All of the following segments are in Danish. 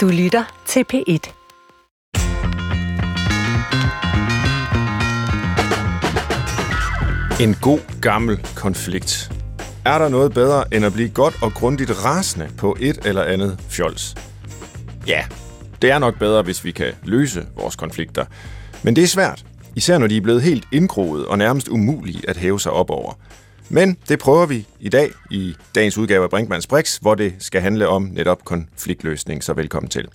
Du lytter til P1. En god gammel konflikt. Er der noget bedre end at blive godt og grundigt rasende på et eller andet fjols? Ja, det er nok bedre, hvis vi kan løse vores konflikter. Men det er svært, især når de er blevet helt indgroet og nærmest umulige at hæve sig op over. Men det prøver vi i dag i dagens udgave af Brinkmanns Brix, hvor det skal handle om netop konfliktløsning, så velkommen til.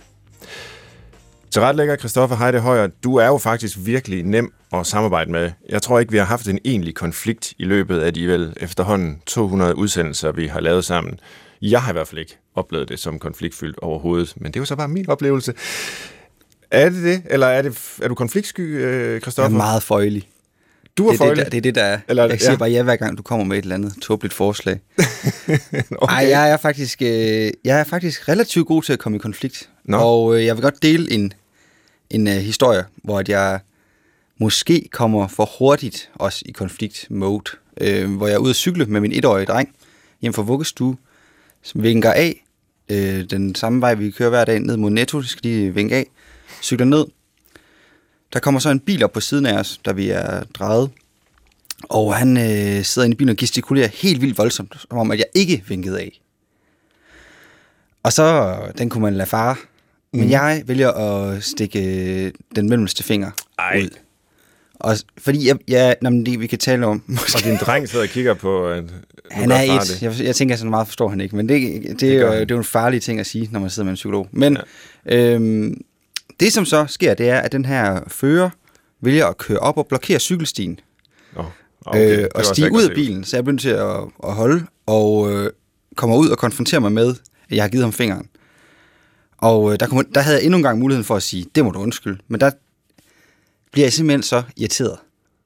Til retlægger Christoffer Heide Højer, du er jo faktisk virkelig nem at samarbejde med. Jeg tror ikke, vi har haft en egentlig konflikt i løbet af de vel efterhånden 200 udsendelser, vi har lavet sammen. Jeg har i hvert fald ikke oplevet det som konfliktfyldt overhovedet, men det er jo så bare min oplevelse. Er det det, eller er, det, er du konfliktsky, øh, Christoffer? Jeg er meget føjelig. Du er det, det, det er det, der er. Eller- jeg siger ja. bare ja, hver gang du kommer med et eller andet tåbeligt forslag. okay. Ej, jeg er faktisk, øh, jeg er faktisk relativt god til at komme i konflikt. Nå. Og øh, jeg vil godt dele en, en øh, historie, hvor at jeg måske kommer for hurtigt også i konflikt-mode. Øh, hvor jeg er ude at cykle med min etårige dreng hjem fra vuggestue, som vinker af. Øh, den samme vej, vi kører hver dag ned mod Netto, skal de vinke af. Cykler ned. Der kommer så en bil op på siden af os, da vi er drejet. Og han øh, sidder inde i bilen og gestikulerer helt vildt voldsomt, som om at jeg ikke vinkede af. Og så, den kunne man lade fare. Men Mhm. jeg vælger at stikke øh, den mellemste finger Ej. ud. Og, fordi jeg, jeg, nå, men det, vi kan tale om, måske, Og din dreng sidder og kigger på... At, han er et. Jeg, jeg tænker, så meget forstår han ikke, men det, det, det, er, jo, det er jo en farlig ting at sige, når man sidder med en psykolog. Men ja. øhm, det, som så sker, det er, at den her fører vælger at køre op og blokere cykelstien. Nå, Okay, øh, og stige ud af bilen, så jeg begyndte til at, at holde, og øh, kommer ud og konfronterer mig med, at jeg har givet ham fingeren. Og øh, der, kom, der havde jeg endnu en gang muligheden for at sige, det må du undskylde. Men der bliver jeg simpelthen så irriteret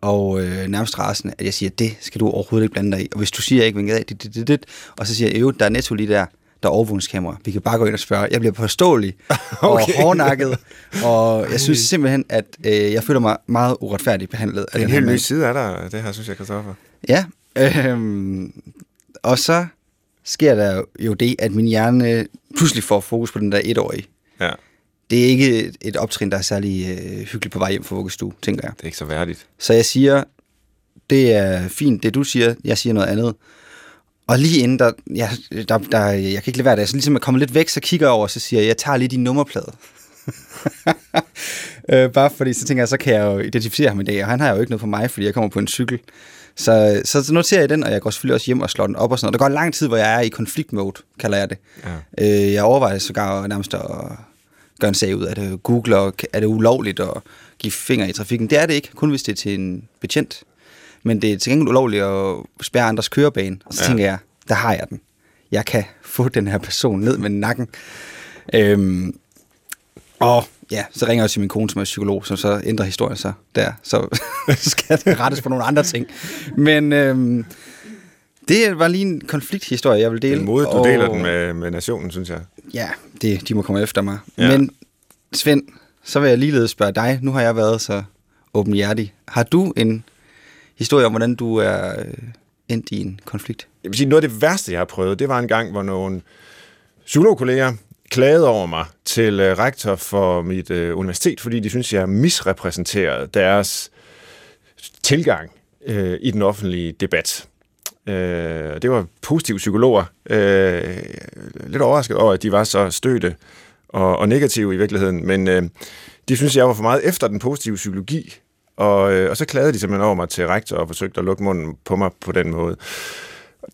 og øh, nærmest rasende, at jeg siger, det skal du overhovedet ikke blande dig i. Og hvis du siger, at jeg ikke vinkede af, det, det, det, det, og så siger jeg, jo, der er netto lige der, der er overvågningskamera. Vi kan bare gå ind og spørge. Jeg bliver påståelig okay. Og hårdnakket, og jeg synes simpelthen, at øh, jeg føler mig meget uretfærdigt behandlet. Det er en helt ny side af dig, det her, synes jeg, Christoffer. Ja, øhm, og så sker der jo det, at min hjerne pludselig får fokus på den der etårige. Ja, Det er ikke et, et optrin, der er særlig øh, hyggeligt på vej hjem fra vuggestue, tænker jeg. det er ikke så værdigt. Så jeg siger, det er fint, det du siger, jeg siger noget andet. Og lige inden, der, ja, der, der jeg kan ikke lade være det, så ligesom jeg kommer lidt væk, så kigger jeg over, og så siger jeg, jeg tager lige din nummerplade. øh, bare fordi, så tænker jeg, så kan jeg jo identificere ham i dag, og han har jo ikke noget på mig, fordi jeg kommer på en cykel. Så, så, så noterer jeg den, og jeg går selvfølgelig også hjem og slår den op og sådan noget. Der går lang tid, hvor jeg er i konfliktmode, kalder jeg det. Ja. Øh, jeg overvejer sågar nærmest at gøre en sag ud af det. Google, og er det ulovligt at give fingre i trafikken? Det er det ikke, kun hvis det er til en betjent. Men det er til gengæld ulovligt at spærre andres kørebane. Og så Ja. tænker jeg, der har jeg den. Jeg kan få den her person ned med nakken. Øhm, og ja, så ringer jeg til min kone, som er psykolog, som så ændrer historien sig der. Så skal det rettes på nogle andre ting. Men øhm, det var lige en konflikthistorie, jeg vil Det dele. er modigt, du og- deler den med, med nationen, synes jeg. Ja, det, de må komme efter mig. Ja. Men Svend, så vil jeg ligeledes spørge dig. Nu har jeg været så åbenhjertig. Har du en historie om, hvordan du er øh, endt i en konflikt? Jeg vil sige, noget af det værste, jeg har prøvet, det var en gang, hvor nogle psykologkolleger klagede over mig til øh, rektor for mit øh, universitet, fordi de synes, jeg misrepræsenterede deres tilgang øh, i den offentlige debat. Øh, det var positive psykologer. Øh, lidt overrasket over, at de var så støtte og, og negative i virkeligheden, men øh, de synes, jeg var for meget efter den positive psykologi, og, øh, og så klagede de simpelthen over mig til rektor og forsøgte at lukke munden på mig på den måde.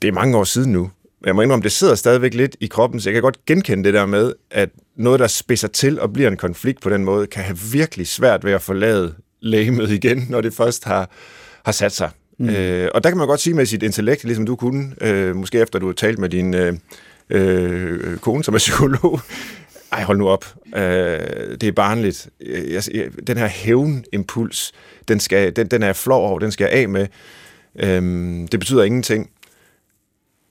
Det er mange år siden nu. Jeg må indrømme, det sidder stadigvæk lidt i kroppen, så jeg kan godt genkende det der med, at noget, der spidser til og bliver en konflikt på den måde, kan have virkelig svært ved at forlade lægemet igen, når det først har, har sat sig. Mm. Øh, og der kan man godt sige med sit intellekt, ligesom du kunne, øh, måske efter du har talt med din øh, øh, kone, som er psykolog, ej, hold nu op. Øh, det er barnligt. Jeg, jeg, den her hævnimpuls, den, skal, den, den er jeg flov over, den skal jeg af med. Øhm, det betyder ingenting.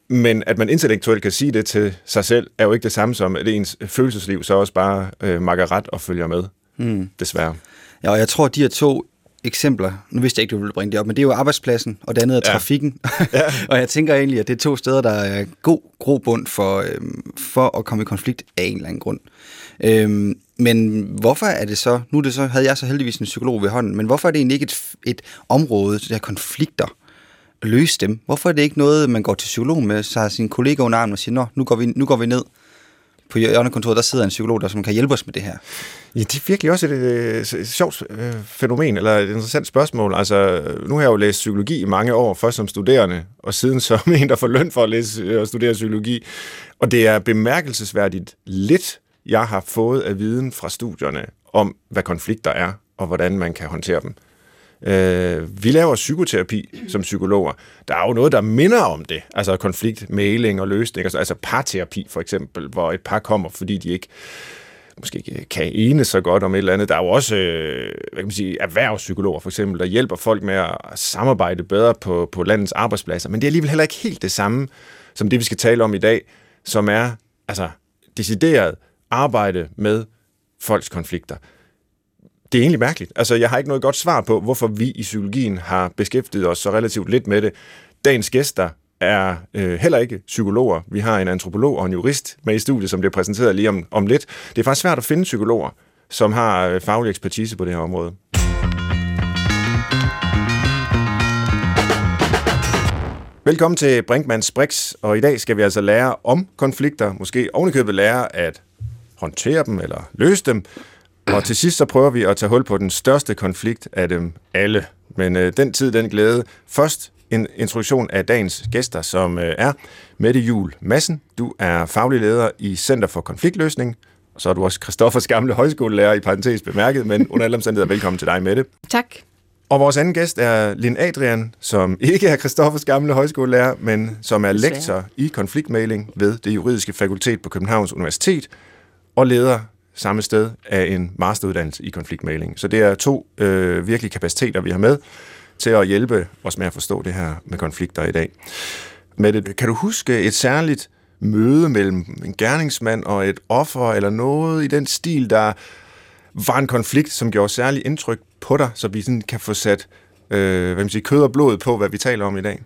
Men at man intellektuelt kan sige det til sig selv, er jo ikke det samme som, at ens følelsesliv så også bare øh, makker ret og følger med. Mm. Desværre. Ja, og jeg tror, de her to eksempler. Nu vidste jeg ikke, du ville bringe det op, men det er jo arbejdspladsen, og det andet er Ja. trafikken. Ja. og jeg tænker egentlig, at det er to steder, der er god grobund for, øhm, for at komme i konflikt af en eller anden grund. Øhm, men hvorfor er det så, nu er det så, havde jeg så heldigvis en psykolog ved hånden, men hvorfor er det egentlig ikke et, et område, der konflikter, at løse dem? Hvorfor er det ikke noget, man går til psykolog med, så har sin kollega under armen og siger, Nå, nu går vi, nu går vi ned på hjørnekontoret, der sidder en psykolog, der som kan hjælpe os med det her. Ja, det er virkelig også et, øh, et, et sjovt øh, fænomen, eller et interessant spørgsmål. Altså, øh, nu har jeg jo læst psykologi i mange år, først som studerende, og siden som en, der får løn for at læse øh, og studere psykologi. Og det er bemærkelsesværdigt lidt, jeg har fået af viden fra studierne om, hvad konflikter er, og hvordan man kan håndtere dem. Øh, vi laver psykoterapi som psykologer. Der er jo noget, der minder om det. Altså konflikt, mailing og løsning. Altså, altså parterapi for eksempel, hvor et par kommer, fordi de ikke måske ikke øh, kan ene så godt om et eller andet. Der er jo også øh, hvad kan man sige, erhvervspsykologer for eksempel, der hjælper folk med at samarbejde bedre på, på landets arbejdspladser. Men det er alligevel heller ikke helt det samme, som det vi skal tale om i dag, som er altså decideret arbejde med folks konflikter. Det er egentlig mærkeligt. Altså, jeg har ikke noget godt svar på, hvorfor vi i psykologien har beskæftiget os så relativt lidt med det. Dagens gæster er øh, heller ikke psykologer. Vi har en antropolog og en jurist med i studiet, som bliver præsenteret lige om, om lidt. Det er faktisk svært at finde psykologer, som har øh, faglig ekspertise på det her område. Velkommen til Brinkmanns Brix, og i dag skal vi altså lære om konflikter, måske ovenikøbet lære at håndtere dem eller løse dem. Og til sidst så prøver vi at tage hul på den største konflikt af dem alle. Men øh, den tid, den glæde. Først en introduktion af dagens gæster, som øh, er Mette Jul Madsen. Du er faglig leder i Center for Konfliktløsning. Og så er du også Christoffers gamle højskolelærer i parentes bemærket, men under alle omstændigheder velkommen til dig, Mette. Tak. Og vores anden gæst er Lin Adrian, som ikke er Christoffers gamle højskolelærer, men som er lektor i konfliktmæling ved det juridiske fakultet på Københavns Universitet, og leder samme sted af en masteruddannelse i konfliktmæling. Så det er to øh, virkelige kapaciteter, vi har med til at hjælpe os med at forstå det her med konflikter i dag. Mette, kan du huske et særligt møde mellem en gerningsmand og et offer, eller noget i den stil, der var en konflikt, som gjorde særlig indtryk på dig, så vi sådan kan få sat øh, hvad man siger, kød og blod på, hvad vi taler om i dag?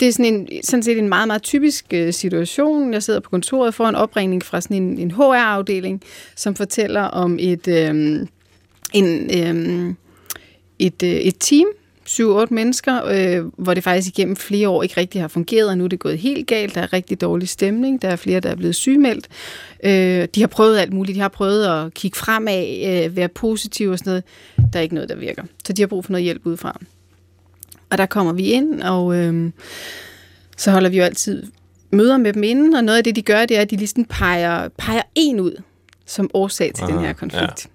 Det er sådan, en, sådan set en meget, meget typisk øh, situation. Jeg sidder på kontoret for en opringning fra sådan en, en HR-afdeling, som fortæller om et, øh, en, øh, et, øh, et team, 7-8 mennesker, øh, hvor det faktisk igennem flere år ikke rigtig har fungeret, og nu er det gået helt galt. Der er rigtig dårlig stemning. Der er flere, der er blevet sygemeldt. Øh, de har prøvet alt muligt. De har prøvet at kigge fremad, øh, være positive og sådan noget. Der er ikke noget, der virker. Så de har brug for noget hjælp udefra. Og der kommer vi ind, og øh, så holder vi jo altid møder med dem inden, og noget af det, de gør, det er, at de ligesom peger, peger en ud som årsag til Aha, den her konflikt. Ja.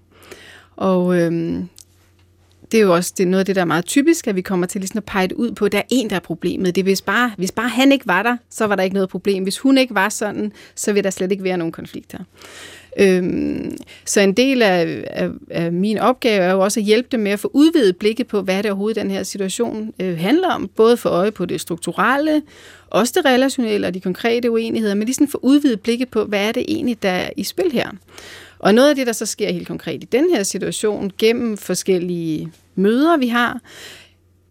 Og øhm, det er jo også det er noget af det, der er meget typisk, at vi kommer til ligesom at pege det ud på, at der er en, der er problemet. Det er, hvis bare, hvis bare han ikke var der, så var der ikke noget problem. Hvis hun ikke var sådan, så vil der slet ikke være nogen konflikt her. Øhm, så en del af, af, af min opgave er jo også at hjælpe dem med at få udvidet blikket på, hvad det overhovedet den her situation øh, handler om. Både for øje på det strukturelle, også det relationelle og de konkrete uenigheder, men ligesom få udvidet blikket på, hvad er det egentlig, der er i spil her. Og noget af det, der så sker helt konkret i den her situation, gennem forskellige møder, vi har,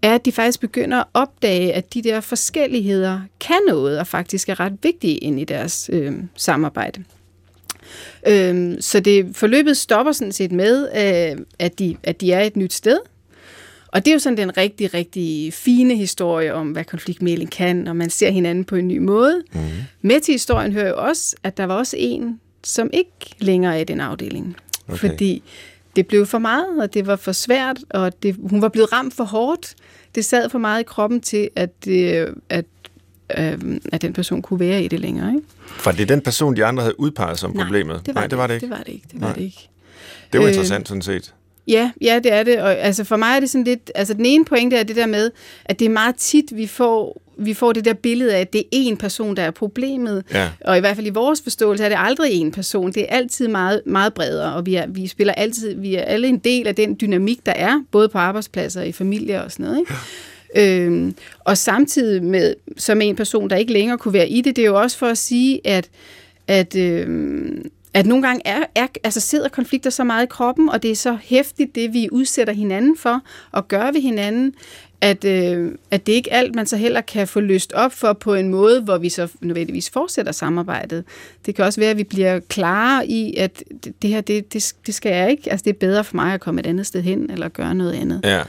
er, at de faktisk begynder at opdage, at de der forskelligheder kan noget, og faktisk er ret vigtige ind i deres øh, samarbejde. Øhm, så det forløbet stopper sådan set med, øh, at, de, at de er et nyt sted. Og det er jo sådan den rigtig, rigtig fine historie om, hvad konfliktmæling kan, og man ser hinanden på en ny måde. Mm. Med til historien hører jo også, at der var også en, som ikke længere er i den afdeling. Okay. Fordi det blev for meget, og det var for svært, og det, hun var blevet ramt for hårdt. Det sad for meget i kroppen til, at, det, at, øh, at den person kunne være i det længere. Ikke? For det er den person, de andre havde udpeget som problemet? det var, Nej, det var det ikke. Det var det ikke. Det var Nej. det ikke. Det var Øh, interessant sådan set. Ja, ja, det er det. Og altså for mig er det sådan lidt, altså den ene pointe er det der med, at det er meget tit, vi får, vi får det der billede af, at det er én person, der er problemet. Ja. Og i hvert fald i vores forståelse er det aldrig én person. Det er altid meget, meget bredere, og vi, er, vi spiller altid, vi er alle en del af den dynamik, der er, både på arbejdspladser, i familier og sådan noget. Ikke? Øhm, og samtidig med, som en person, der ikke længere kunne være i det, det er jo også for at sige, at, at, øhm, at nogle gange er, er, altså sidder konflikter så meget i kroppen, og det er så hæftigt, det vi udsætter hinanden for, og gør ved hinanden, at, øh, at det ikke alt, man så heller kan få løst op for på en måde, hvor vi så nødvendigvis fortsætter samarbejdet. Det kan også være, at vi bliver klare i, at det, her, det, det, det skal jeg ikke. Altså, det er bedre for mig at komme et andet sted hen, eller gøre noget andet. Ja.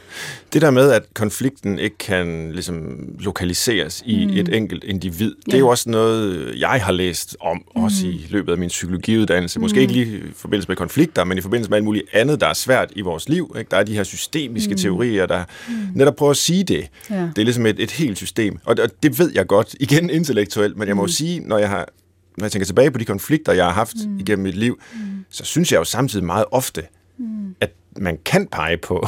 Det der med, at konflikten ikke kan ligesom, lokaliseres i mm. et enkelt individ, det ja. er jo også noget, jeg har læst om, mm. også i løbet af min psykologiuddannelse. Måske mm. ikke lige i forbindelse med konflikter, men i forbindelse med alt muligt andet, der er svært i vores liv. Ikke? Der er de her systemiske mm. teorier, der mm. netop prøver at sige det. Ja. Det er ligesom et, et helt system. Og det, og det ved jeg godt, igen intellektuelt, men jeg må mm. sige, når jeg har når jeg tænker tilbage på de konflikter, jeg har haft mm. igennem mit liv, mm. så synes jeg jo samtidig meget ofte, mm. at man kan pege på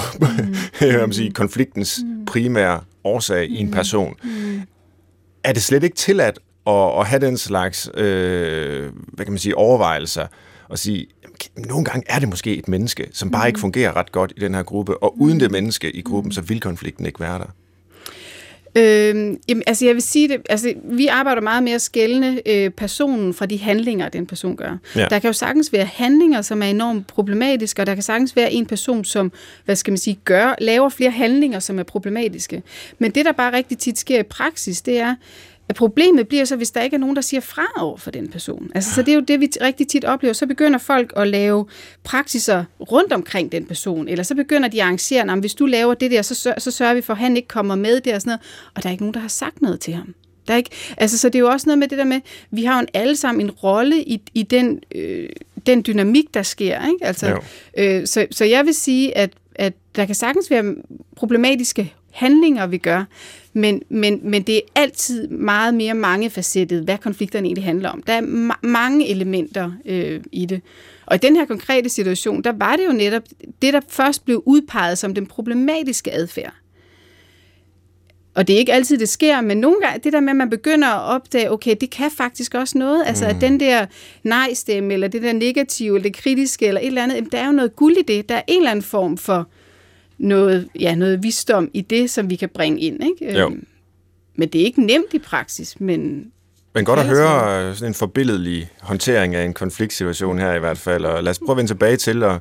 mm. sige, konfliktens mm. primære årsag mm. i en mm. person. Mm. Er det slet ikke tilladt at, at have den slags øh, hvad kan man sige, overvejelser og sige, nogle gange er det måske et menneske, som bare mm. ikke fungerer ret godt i den her gruppe, og uden det menneske i gruppen, så vil konflikten ikke være der. Øh, jamen, altså jeg vil sige det, altså vi arbejder meget med at skælne øh, personen fra de handlinger, den person gør. Ja. Der kan jo sagtens være handlinger, som er enormt problematiske, og der kan sagtens være en person, som, hvad skal man sige, gør, laver flere handlinger, som er problematiske. Men det, der bare rigtig tit sker i praksis, det er, problemet bliver så, hvis der ikke er nogen, der siger fra over for den person. Altså. Så det er jo det, vi rigtig tit oplever. Så begynder folk at lave praksiser rundt omkring den person, eller så begynder de at arrangere, at hvis du laver det der, så, så sørger vi for, at han ikke kommer med der og sådan noget. Og der er ikke nogen, der har sagt noget til ham. Der er ikke, altså, så det er jo også noget med det der med, vi har jo en alle sammen en rolle i, i den, øh, den dynamik, der sker. Ikke? Altså, øh, så, så jeg vil sige, at, at der kan sagtens være problematiske handlinger, vi gør, men, men, men det er altid meget mere mangefacettet, hvad konflikterne egentlig handler om. Der er ma- mange elementer øh, i det. Og i den her konkrete situation, der var det jo netop det, der først blev udpeget som den problematiske adfærd. Og det er ikke altid, det sker, men nogle gange, det der med, at man begynder at opdage, okay, det kan faktisk også noget. Altså, at mm. den der nej-stemme, eller det der negative, eller det kritiske, eller et eller andet, der er jo noget guld i det. Der er en eller anden form for noget, ja, noget visdom i det, som vi kan bringe ind. Ikke? Jo. Øhm, men det er ikke nemt i praksis, men... Men godt at høre øh, sådan en forbilledlig håndtering af en konfliktsituation her i hvert fald, og lad os prøve at vende tilbage til, og,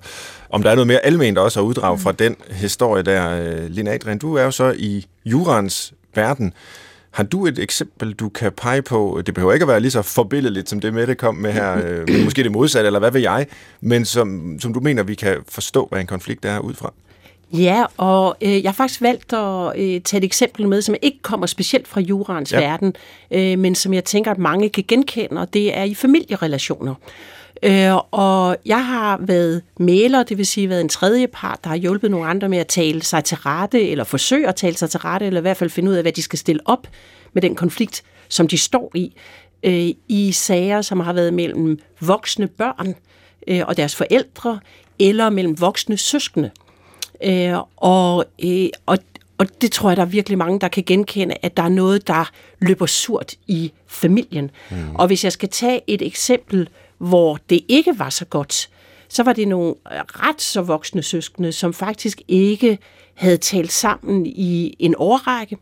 om der er noget mere alment også at uddrage mm. fra den historie der. Øh, Lina Adrian, du er jo så i jurans verden. Har du et eksempel, du kan pege på? Det behøver ikke at være lige så forbilledeligt, som det Mette kom med her, øh, måske det modsatte, eller hvad ved jeg, men som, som du mener, vi kan forstå, hvad en konflikt er ud fra. Ja, og øh, jeg har faktisk valgt at øh, tage et eksempel med, som ikke kommer specielt fra jurans ja. verden, øh, men som jeg tænker, at mange kan genkende, og det er i familierelationer. Øh, og jeg har været maler, det vil sige været en tredje part, der har hjulpet nogle andre med at tale sig til rette, eller forsøge at tale sig til rette, eller i hvert fald finde ud af, hvad de skal stille op med den konflikt, som de står i, øh, i sager, som har været mellem voksne børn øh, og deres forældre, eller mellem voksne søskende. Øh, og, øh, og, og det tror jeg, der er virkelig mange, der kan genkende, at der er noget, der løber surt i familien. Mm. Og hvis jeg skal tage et eksempel, hvor det ikke var så godt, så var det nogle ret så voksne søskende, som faktisk ikke havde talt sammen i en årrække.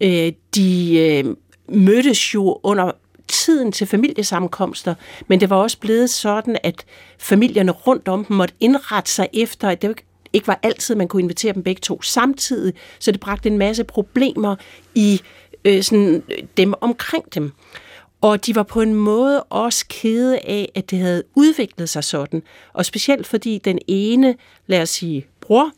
Øh, de øh, mødtes jo under tiden til familiesammenkomster, men det var også blevet sådan, at familierne rundt om dem måtte indrette sig efter, at det ikke var altid, man kunne invitere dem begge to samtidig, så det bragte en masse problemer i øh, sådan, dem omkring dem. Og de var på en måde også kede af, at det havde udviklet sig sådan. Og specielt fordi den ene, lad os sige, bror,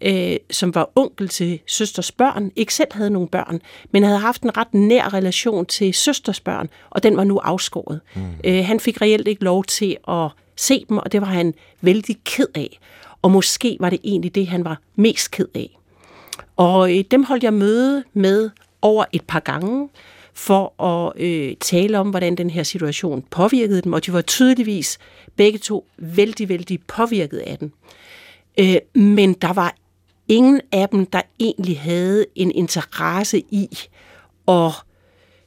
øh, som var onkel til søsters børn, ikke selv havde nogen børn, men havde haft en ret nær relation til søsters børn, og den var nu afskåret. Mm. Øh, han fik reelt ikke lov til at se dem, og det var han vældig ked af. Og måske var det egentlig det, han var mest ked af. Og øh, dem holdt jeg møde med over et par gange for at øh, tale om, hvordan den her situation påvirkede dem, og de var tydeligvis begge to vældig, vældig påvirket af den. Øh, men der var ingen af dem, der egentlig havde en interesse i at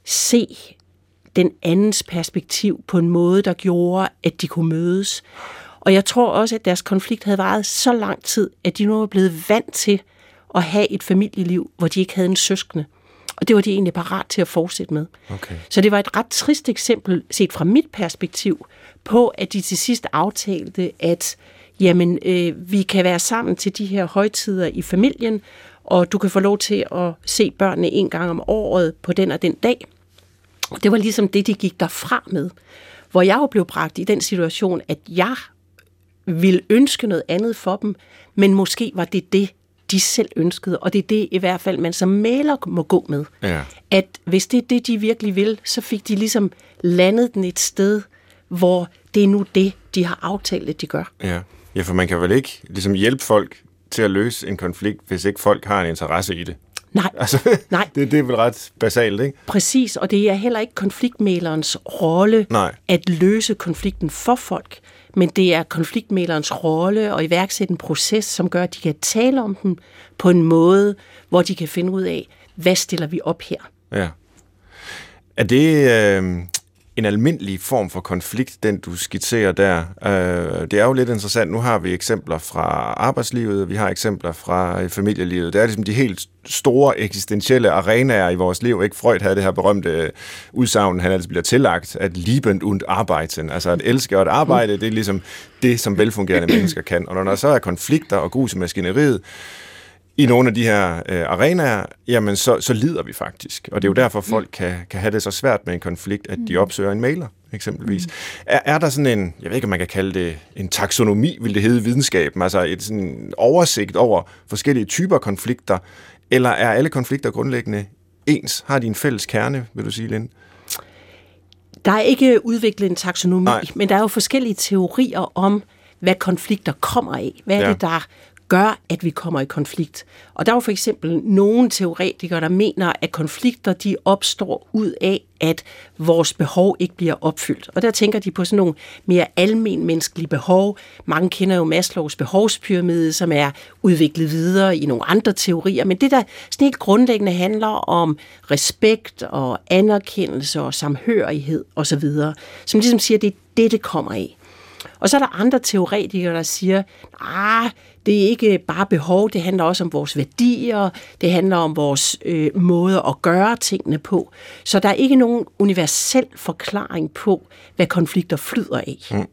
se den andens perspektiv på en måde, der gjorde, at de kunne mødes. Og jeg tror også, at deres konflikt havde varet så lang tid, at de nu var blevet vant til at have et familieliv, hvor de ikke havde en søskende. Og det var de egentlig parat til at fortsætte med. Okay. Så det var et ret trist eksempel, set fra mit perspektiv, på at de til sidst aftalte, at jamen, øh, vi kan være sammen til de her højtider i familien, og du kan få lov til at se børnene en gang om året på den og den dag. Det var ligesom det, de gik derfra med. Hvor jeg jo blev bragt i den situation, at jeg ville ønske noget andet for dem, men måske var det det, de selv ønskede, og det er det i hvert fald, man som maler må gå med. Ja. At hvis det er det, de virkelig vil, så fik de ligesom landet den et sted, hvor det er nu det, de har aftalt, at de gør. Ja. ja, for man kan vel ikke ligesom hjælpe folk til at løse en konflikt, hvis ikke folk har en interesse i det. Nej, Altså, Nej. det, det er vel ret basalt, ikke? præcis, og det er heller ikke konfliktmælerens rolle Nej. at løse konflikten for folk, men det er konfliktmælerens rolle at iværksætte en proces, som gør, at de kan tale om den på en måde, hvor de kan finde ud af, hvad stiller vi op her. Ja. Er det øh, en almindelig form for konflikt, den du skitserer der? Øh, det er jo lidt interessant. Nu har vi eksempler fra arbejdslivet, vi har eksempler fra øh, familielivet. Det er ligesom de helt store eksistentielle arenaer i vores liv. Ikke? Freud havde det her berømte øh, udsagn, han altså bliver tillagt, at lieben und arbeiten, altså at elske og at arbejde, det er ligesom det, som velfungerende mennesker kan. Og når der så er konflikter og grus i maskineriet, i nogle af de her øh, arenaer, jamen så, så lider vi faktisk. Og det er jo derfor, folk kan, kan have det så svært med en konflikt, at de opsøger en mailer, eksempelvis. Er, er der sådan en, jeg ved ikke, om man kan kalde det en taksonomi, vil det hedde i videnskaben, altså et sådan en oversigt over forskellige typer konflikter, eller er alle konflikter grundlæggende ens? Har de en fælles kerne, vil du sige, Linde? Der er ikke udviklet en taksonomi, Nej. men der er jo forskellige teorier om, hvad konflikter kommer af. Hvad er ja. det, der gør, at vi kommer i konflikt? Og der er jo for eksempel nogle teoretikere, der mener, at konflikter de opstår ud af, at vores behov ikke bliver opfyldt. Og der tænker de på sådan nogle mere almen menneskelige behov. Mange kender jo Maslows behovspyramide, som er udviklet videre i nogle andre teorier. Men det, der sådan helt grundlæggende handler om respekt og anerkendelse og samhørighed osv., som ligesom siger, at det er det, det kommer af. Og så er der andre teoretikere, der siger, ah, det er ikke bare behov, det handler også om vores værdier, det handler om vores øh, måde at gøre tingene på. Så der er ikke nogen universel forklaring på, hvad konflikter flyder af. Mm.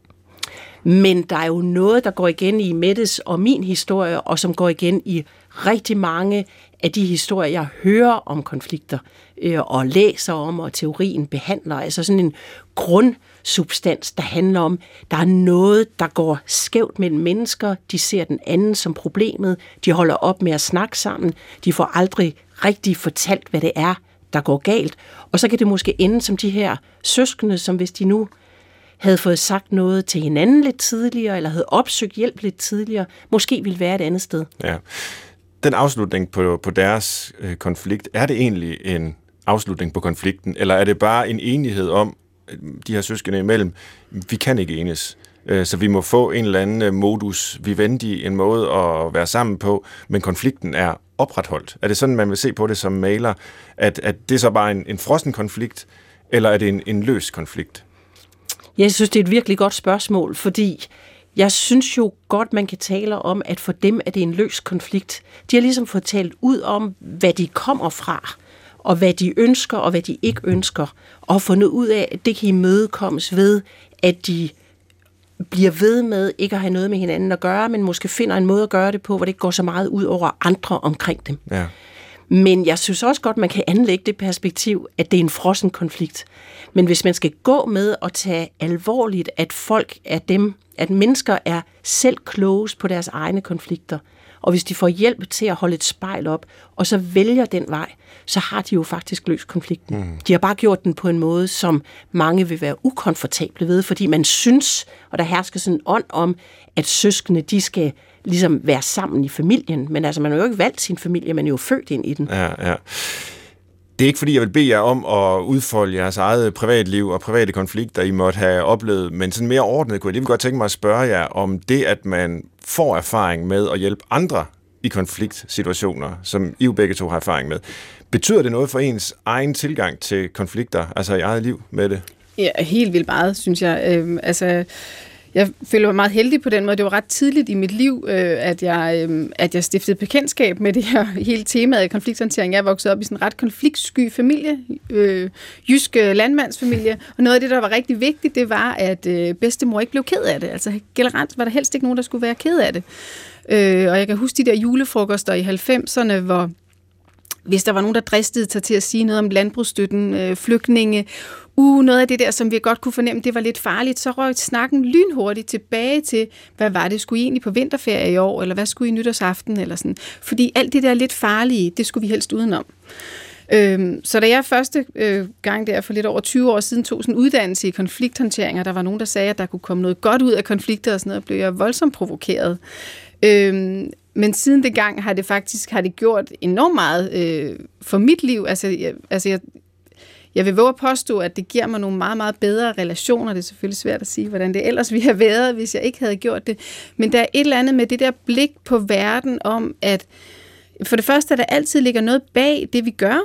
Men der er jo noget, der går igen i Mettes og min historie, og som går igen i rigtig mange af de historier, jeg hører om konflikter, øh, og læser om, og teorien behandler. Altså sådan en substans, der handler om, der er noget, der går skævt mellem mennesker. De ser den anden som problemet. De holder op med at snakke sammen. De får aldrig rigtig fortalt, hvad det er, der går galt. Og så kan det måske ende som de her søskende, som hvis de nu havde fået sagt noget til hinanden lidt tidligere, eller havde opsøgt hjælp lidt tidligere, måske ville være et andet sted. Ja. Den afslutning på, på deres øh, konflikt, er det egentlig en afslutning på konflikten, eller er det bare en enighed om, de her søskende imellem, vi kan ikke enes, øh, så vi må få en eller anden øh, modus vivendi, en måde at være sammen på, men konflikten er opretholdt. Er det sådan, man vil se på det som maler, at, at det er så bare en, en frossen konflikt, eller er det en, en løs konflikt? Jeg synes, det er et virkelig godt spørgsmål, fordi jeg synes jo godt, man kan tale om, at for dem er det en løs konflikt. De har ligesom fået talt ud om, hvad de kommer fra, og hvad de ønsker, og hvad de ikke ønsker, og fundet ud af, at det kan imødekommes ved, at de bliver ved med ikke at have noget med hinanden at gøre, men måske finder en måde at gøre det på, hvor det ikke går så meget ud over andre omkring dem. Ja. Men jeg synes også godt, man kan anlægge det perspektiv, at det er en frossen konflikt. Men hvis man skal gå med og tage alvorligt, at folk er dem, at mennesker er selv klogest på deres egne konflikter, og hvis de får hjælp til at holde et spejl op, og så vælger den vej, så har de jo faktisk løst konflikten. Mm. De har bare gjort den på en måde, som mange vil være ukomfortable ved, fordi man synes, og der hersker sådan en ånd om, at søskende, de skal ligesom være sammen i familien. Men altså, man har jo ikke valgt sin familie, man er jo født ind i den. Ja, ja. Det er ikke fordi, jeg vil bede jer om at udfolde jeres eget privatliv og private konflikter, I måtte have oplevet, men sådan mere ordnet kunne jeg lige godt tænke mig at spørge jer om det, at man får erfaring med at hjælpe andre i konfliktsituationer, som I jo begge to har erfaring med. Betyder det noget for ens egen tilgang til konflikter, altså i eget liv med det? Ja, helt vildt meget, synes jeg. Øhm, altså, jeg føler mig meget heldig på den måde. Det var ret tidligt i mit liv, øh, at, jeg, øh, at jeg stiftede bekendtskab med det her hele temaet af konflikthåndtering. Jeg voksede op i sådan en ret konfliktsky familie, øh, jysk øh, landmandsfamilie, og noget af det, der var rigtig vigtigt, det var, at øh, bedstemor ikke blev ked af det. Altså generelt var der helst ikke nogen, der skulle være ked af det. Øh, og jeg kan huske de der julefrokoster i 90'erne, hvor hvis der var nogen, der dristede sig til at sige noget om landbrugsstøtten, øh, flygtninge, uh, noget af det der, som vi godt kunne fornemme, det var lidt farligt, så røg snakken lynhurtigt tilbage til, hvad var det, skulle I egentlig på vinterferie i år, eller hvad skulle I nytårsaften, eller sådan. Fordi alt det der lidt farlige, det skulle vi helst udenom. Øhm, så da jeg første øh, gang der for lidt over 20 år siden tog sådan en uddannelse i konflikthåndtering, og der var nogen, der sagde, at der kunne komme noget godt ud af konflikter og sådan noget, blev jeg voldsomt provokeret. Øhm, men siden det gang har det faktisk har det gjort enormt meget øh, for mit liv. Altså, jeg, altså jeg, jeg vil våge at påstå, at det giver mig nogle meget, meget bedre relationer. Det er selvfølgelig svært at sige, hvordan det ellers ville have været, hvis jeg ikke havde gjort det. Men der er et eller andet med det der blik på verden om, at for det første, at der altid ligger noget bag det, vi gør,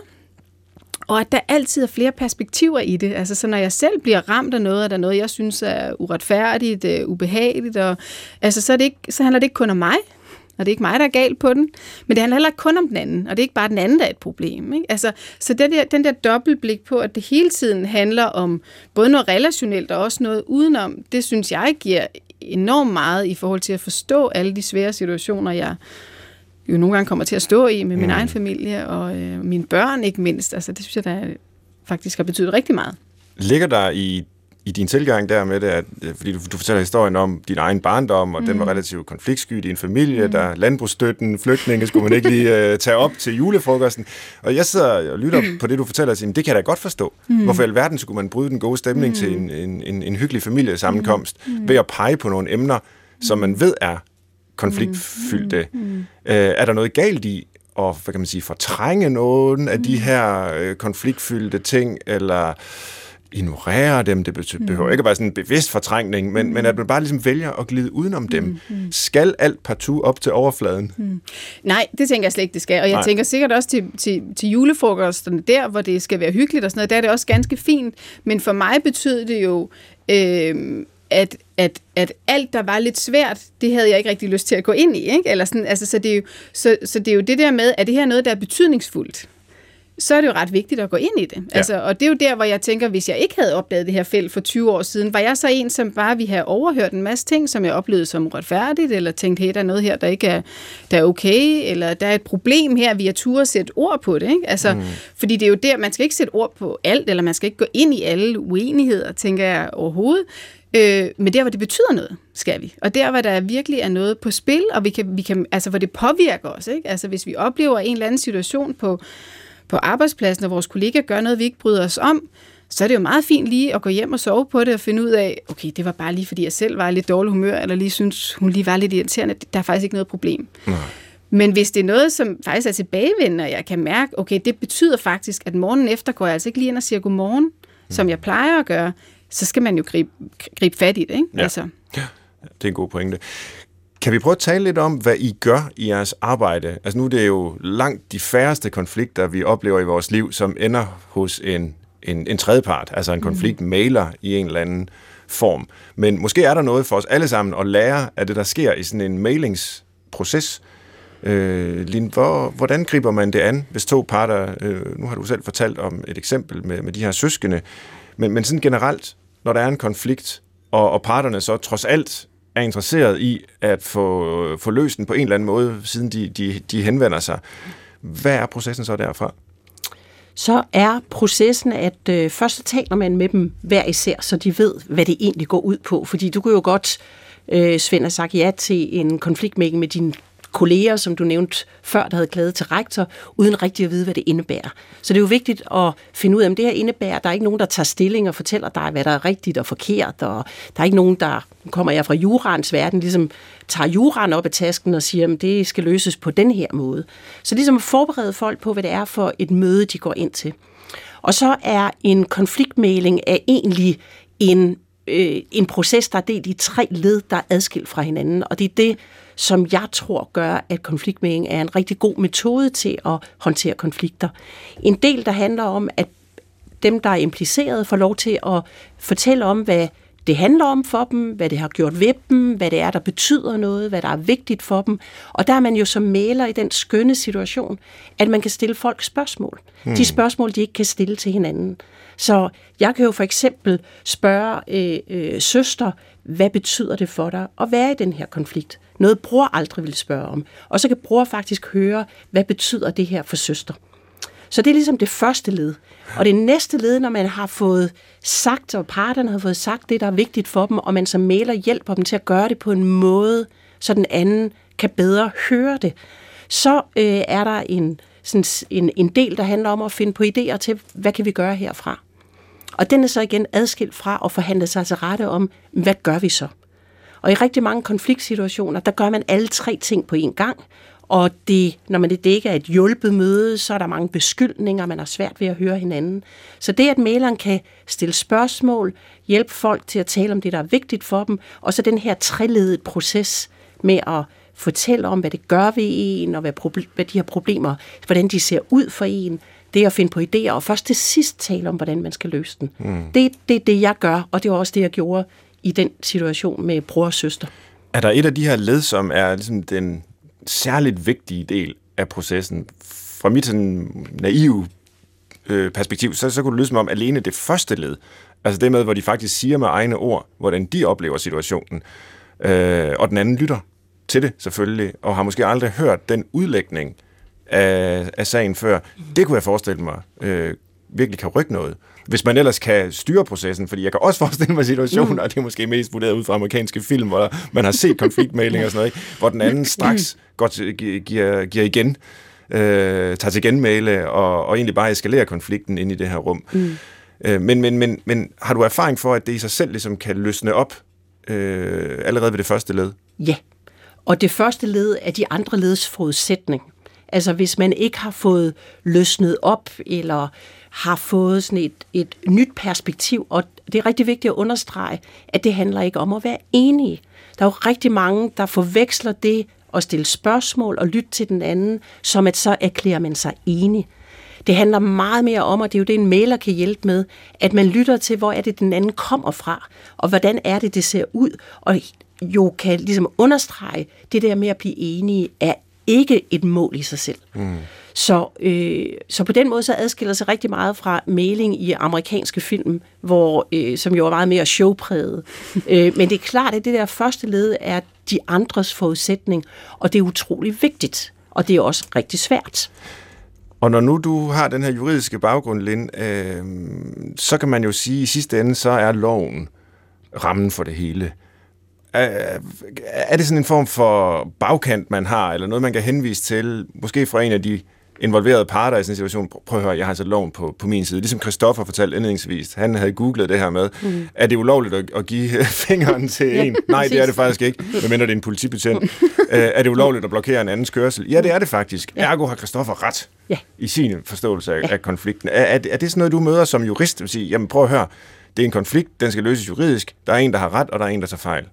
og at der altid er flere perspektiver i det. Altså, så når jeg selv bliver ramt af noget, er der noget, jeg synes er uretfærdigt, uh, ubehageligt, og, altså, så, er det ikke, så handler det ikke kun om mig, og det er ikke mig, der er galt på den, men det handler heller ikke kun om den anden, og det er ikke bare den anden, der er et problem. Ikke? Altså, så den der, den der dobbeltblik på, at det hele tiden handler om både noget relationelt og også noget udenom, det synes jeg giver enormt meget i forhold til at forstå alle de svære situationer, jeg jo nogle gange kommer til at stå i med min mm. egen familie og øh, mine børn ikke mindst. Altså, det synes jeg, der faktisk har betydet rigtig meget. Ligger der i i din tilgang der med det, at, øh, fordi du, du fortæller historien om din egen barndom, og mm. den var mm. relativt konfliktsky i din familie, mm. der landbrugsstøtten, flygtninge skulle man ikke lige uh, tage op til julefrokosten. Og jeg sidder og lytter mm. på det, du fortæller, og siger, det kan jeg da godt forstå. Mm. Hvorfor i alverden skulle man bryde den gode stemning mm. til en, en, en, en hyggelig familiesammenkomst mm. ved at pege på nogle emner, som man ved er konfliktfyldte? Mm. Mm. Uh, er der noget galt i at hvad kan man sige, fortrænge nogen af de her uh, konfliktfyldte ting, eller ignorere dem. Det mm. behøver mm. ikke at være sådan en bevidst fortrængning, men, mm. men at man bare ligesom vælger at glide udenom dem. Mm. mm. Skal alt partout op til overfladen? Mm. Nej, det tænker jeg slet ikke, det skal. Og jeg Nej. tænker sikkert også til, til, til julefrokosterne der, hvor det skal være hyggeligt og sådan noget, der er det også ganske fint. Men for mig betyder det jo... Øh, at, at, at alt, der var lidt svært, det havde jeg ikke rigtig lyst til at gå ind i. Ikke? Eller sådan, altså, så, det er jo, så, så det er jo det der med, at det her noget, der er betydningsfuldt? Så er det jo ret vigtigt at gå ind i det. Ja. Altså, og det er jo der, hvor jeg tænker, hvis jeg ikke havde opdaget det her felt for 20 år siden, var jeg så en, som bare ville have overhørt en masse ting, som jeg oplevede som retfærdigt, eller tænkte, hey, der er noget her, der ikke er, der er okay, eller der er et problem her, vi har tur at sætte ord på det. Ikke? Altså, mm. Fordi det er jo der, man skal ikke sætte ord på alt, eller man skal ikke gå ind i alle uenigheder, tænker jeg overhovedet. Øh, men der, hvor det betyder noget, skal vi. Og der, hvor der virkelig er noget på spil, og vi kan, vi kan, altså, hvor det påvirker os. Ikke? Altså, hvis vi oplever en eller anden situation på på arbejdspladsen, og vores kollega gør noget, vi ikke bryder os om, så er det jo meget fint lige at gå hjem og sove på det og finde ud af, okay, det var bare lige, fordi jeg selv var i lidt dårlig humør, eller lige synes, hun lige var lidt irriterende. Der er faktisk ikke noget problem. Nej. Men hvis det er noget, som faktisk er tilbagevendende, og jeg kan mærke, okay, det betyder faktisk, at morgenen efter går jeg altså ikke lige ind og siger godmorgen, mm. som jeg plejer at gøre, så skal man jo gribe, gribe fat i det. Ikke? Ja. Altså. ja, det er en god pointe. Kan vi prøve at tale lidt om, hvad I gør i jeres arbejde? Altså nu er det jo langt de færreste konflikter, vi oplever i vores liv, som ender hos en, en, en tredjepart, altså en konfliktmailer i en eller anden form. Men måske er der noget for os alle sammen at lære af det, der sker i sådan en mailingsproces. Øh, Lin, hvor, hvordan griber man det an, hvis to parter, øh, nu har du selv fortalt om et eksempel med, med de her søskende, men, men sådan generelt, når der er en konflikt, og, og parterne så trods alt er interesseret i at få, få løst den på en eller anden måde, siden de, de, de henvender sig. Hvad er processen så derfra? Så er processen, at øh, først taler man med dem hver især, så de ved, hvad det egentlig går ud på. Fordi du kan jo godt, øh, Svend, have sagt ja til en konfliktmægning med din kolleger, som du nævnte før, der havde klaget til rektor, uden rigtig at vide, hvad det indebærer. Så det er jo vigtigt at finde ud af, om det her indebærer. Der er ikke nogen, der tager stilling og fortæller dig, hvad der er rigtigt og forkert, og der er ikke nogen, der, nu kommer jeg fra jurans verden, ligesom tager juran op af tasken og siger, at det skal løses på den her måde. Så ligesom at forberede folk på, hvad det er for et møde, de går ind til. Og så er en konfliktmæling af egentlig en øh, en proces, der er delt i tre led, der er adskilt fra hinanden. Og det er det, som jeg tror gør, at konfliktmægling er en rigtig god metode til at håndtere konflikter. En del, der handler om, at dem, der er impliceret, får lov til at fortælle om, hvad det handler om for dem, hvad det har gjort ved dem, hvad det er, der betyder noget, hvad der er vigtigt for dem. Og der er man jo som maler i den skønne situation, at man kan stille folk spørgsmål. Hmm. De spørgsmål, de ikke kan stille til hinanden. Så jeg kan jo for eksempel spørge øh, øh, søster, hvad betyder det for dig at være i den her konflikt? Noget bror aldrig vil spørge om. Og så kan bror faktisk høre, hvad betyder det her for søster? Så det er ligesom det første led. Og det næste led, når man har fået sagt, og parterne har fået sagt det, der er vigtigt for dem, og man som maler hjælper dem til at gøre det på en måde, så den anden kan bedre høre det, så øh, er der en, sådan en, en del, der handler om at finde på idéer til, hvad kan vi gøre herfra? Og den er så igen adskilt fra at forhandle sig til rette om, hvad gør vi så? Og i rigtig mange konfliktsituationer, der gør man alle tre ting på én gang, og det, når man det ikke er et hjulpet møde, så er der mange beskyldninger, man har svært ved at høre hinanden. Så det, at maleren kan stille spørgsmål, hjælpe folk til at tale om det, der er vigtigt for dem, og så den her treledet proces med at fortælle om, hvad det gør ved en, og hvad, proble- hvad de her problemer, hvordan de ser ud for en, det at finde på idéer, og først til sidst tale om, hvordan man skal løse den. Mm. Det er det, det, jeg gør, og det var også det, jeg gjorde i den situation med bror og søster. Er der et af de her led, som er ligesom den særligt vigtige del af processen? Fra mit sådan naive øh, perspektiv, så, så kunne det lyde som om alene det første led, altså det med, hvor de faktisk siger med egne ord, hvordan de oplever situationen, øh, og den anden lytter til det selvfølgelig, og har måske aldrig hørt den udlægning af, af sagen før. Det kunne jeg forestille mig øh, virkelig kan rykke noget. Hvis man ellers kan styre processen, fordi jeg kan også forestille mig situationer, mm. og det er måske mest vurderet ud fra amerikanske film, hvor man har set konfliktmælinger og sådan noget, ikke? hvor den anden straks går til, giver, giver igen, øh, tager til genmæle og, og egentlig bare eskalerer konflikten ind i det her rum. Mm. Øh, men, men, men, men har du erfaring for, at det i sig selv ligesom kan løsne op øh, allerede ved det første led? Ja, og det første led er de andre leds forudsætning. Altså hvis man ikke har fået løsnet op, eller har fået sådan et, et nyt perspektiv, og det er rigtig vigtigt at understrege, at det handler ikke om at være enige. Der er jo rigtig mange, der forveksler det at stille spørgsmål og lytte til den anden, som at så erklærer man sig enig. Det handler meget mere om, og det er jo det, en maler kan hjælpe med, at man lytter til, hvor er det, den anden kommer fra, og hvordan er det, det ser ud, og jo kan ligesom understrege, det der med at blive enige er ikke et mål i sig selv. Mm. Så, øh, så på den måde så adskiller sig rigtig meget fra mailing i amerikanske film, hvor, øh, som jo er meget mere showpræget. øh, men det er klart, at det der første led er de andres forudsætning, og det er utrolig vigtigt, og det er også rigtig svært. Og når nu du har den her juridiske baggrund, Lind, øh, så kan man jo sige, at i sidste ende, så er loven rammen for det hele. Er, er det sådan en form for bagkant, man har, eller noget, man kan henvise til, måske fra en af de involverede parter i sådan en situation, prøv at høre, jeg har sat loven på, på min side. Ligesom Christoffer fortalte indledningsvis, han havde googlet det her med, mm. er det ulovligt at, at give fingeren til ja, en? Nej, det er det faktisk ikke, medmindre det er en politibetjent. uh, er det ulovligt at blokere en andens kørsel? Ja, det er det faktisk. Ja. Ergo har Christoffer ret ja. i sin forståelse af, ja. af konflikten. Er, er, er det sådan noget, du møder som jurist? Vil sige, jamen prøv at høre, det er en konflikt, den skal løses juridisk. Der er en, der har ret, og der er en, der tager fejl.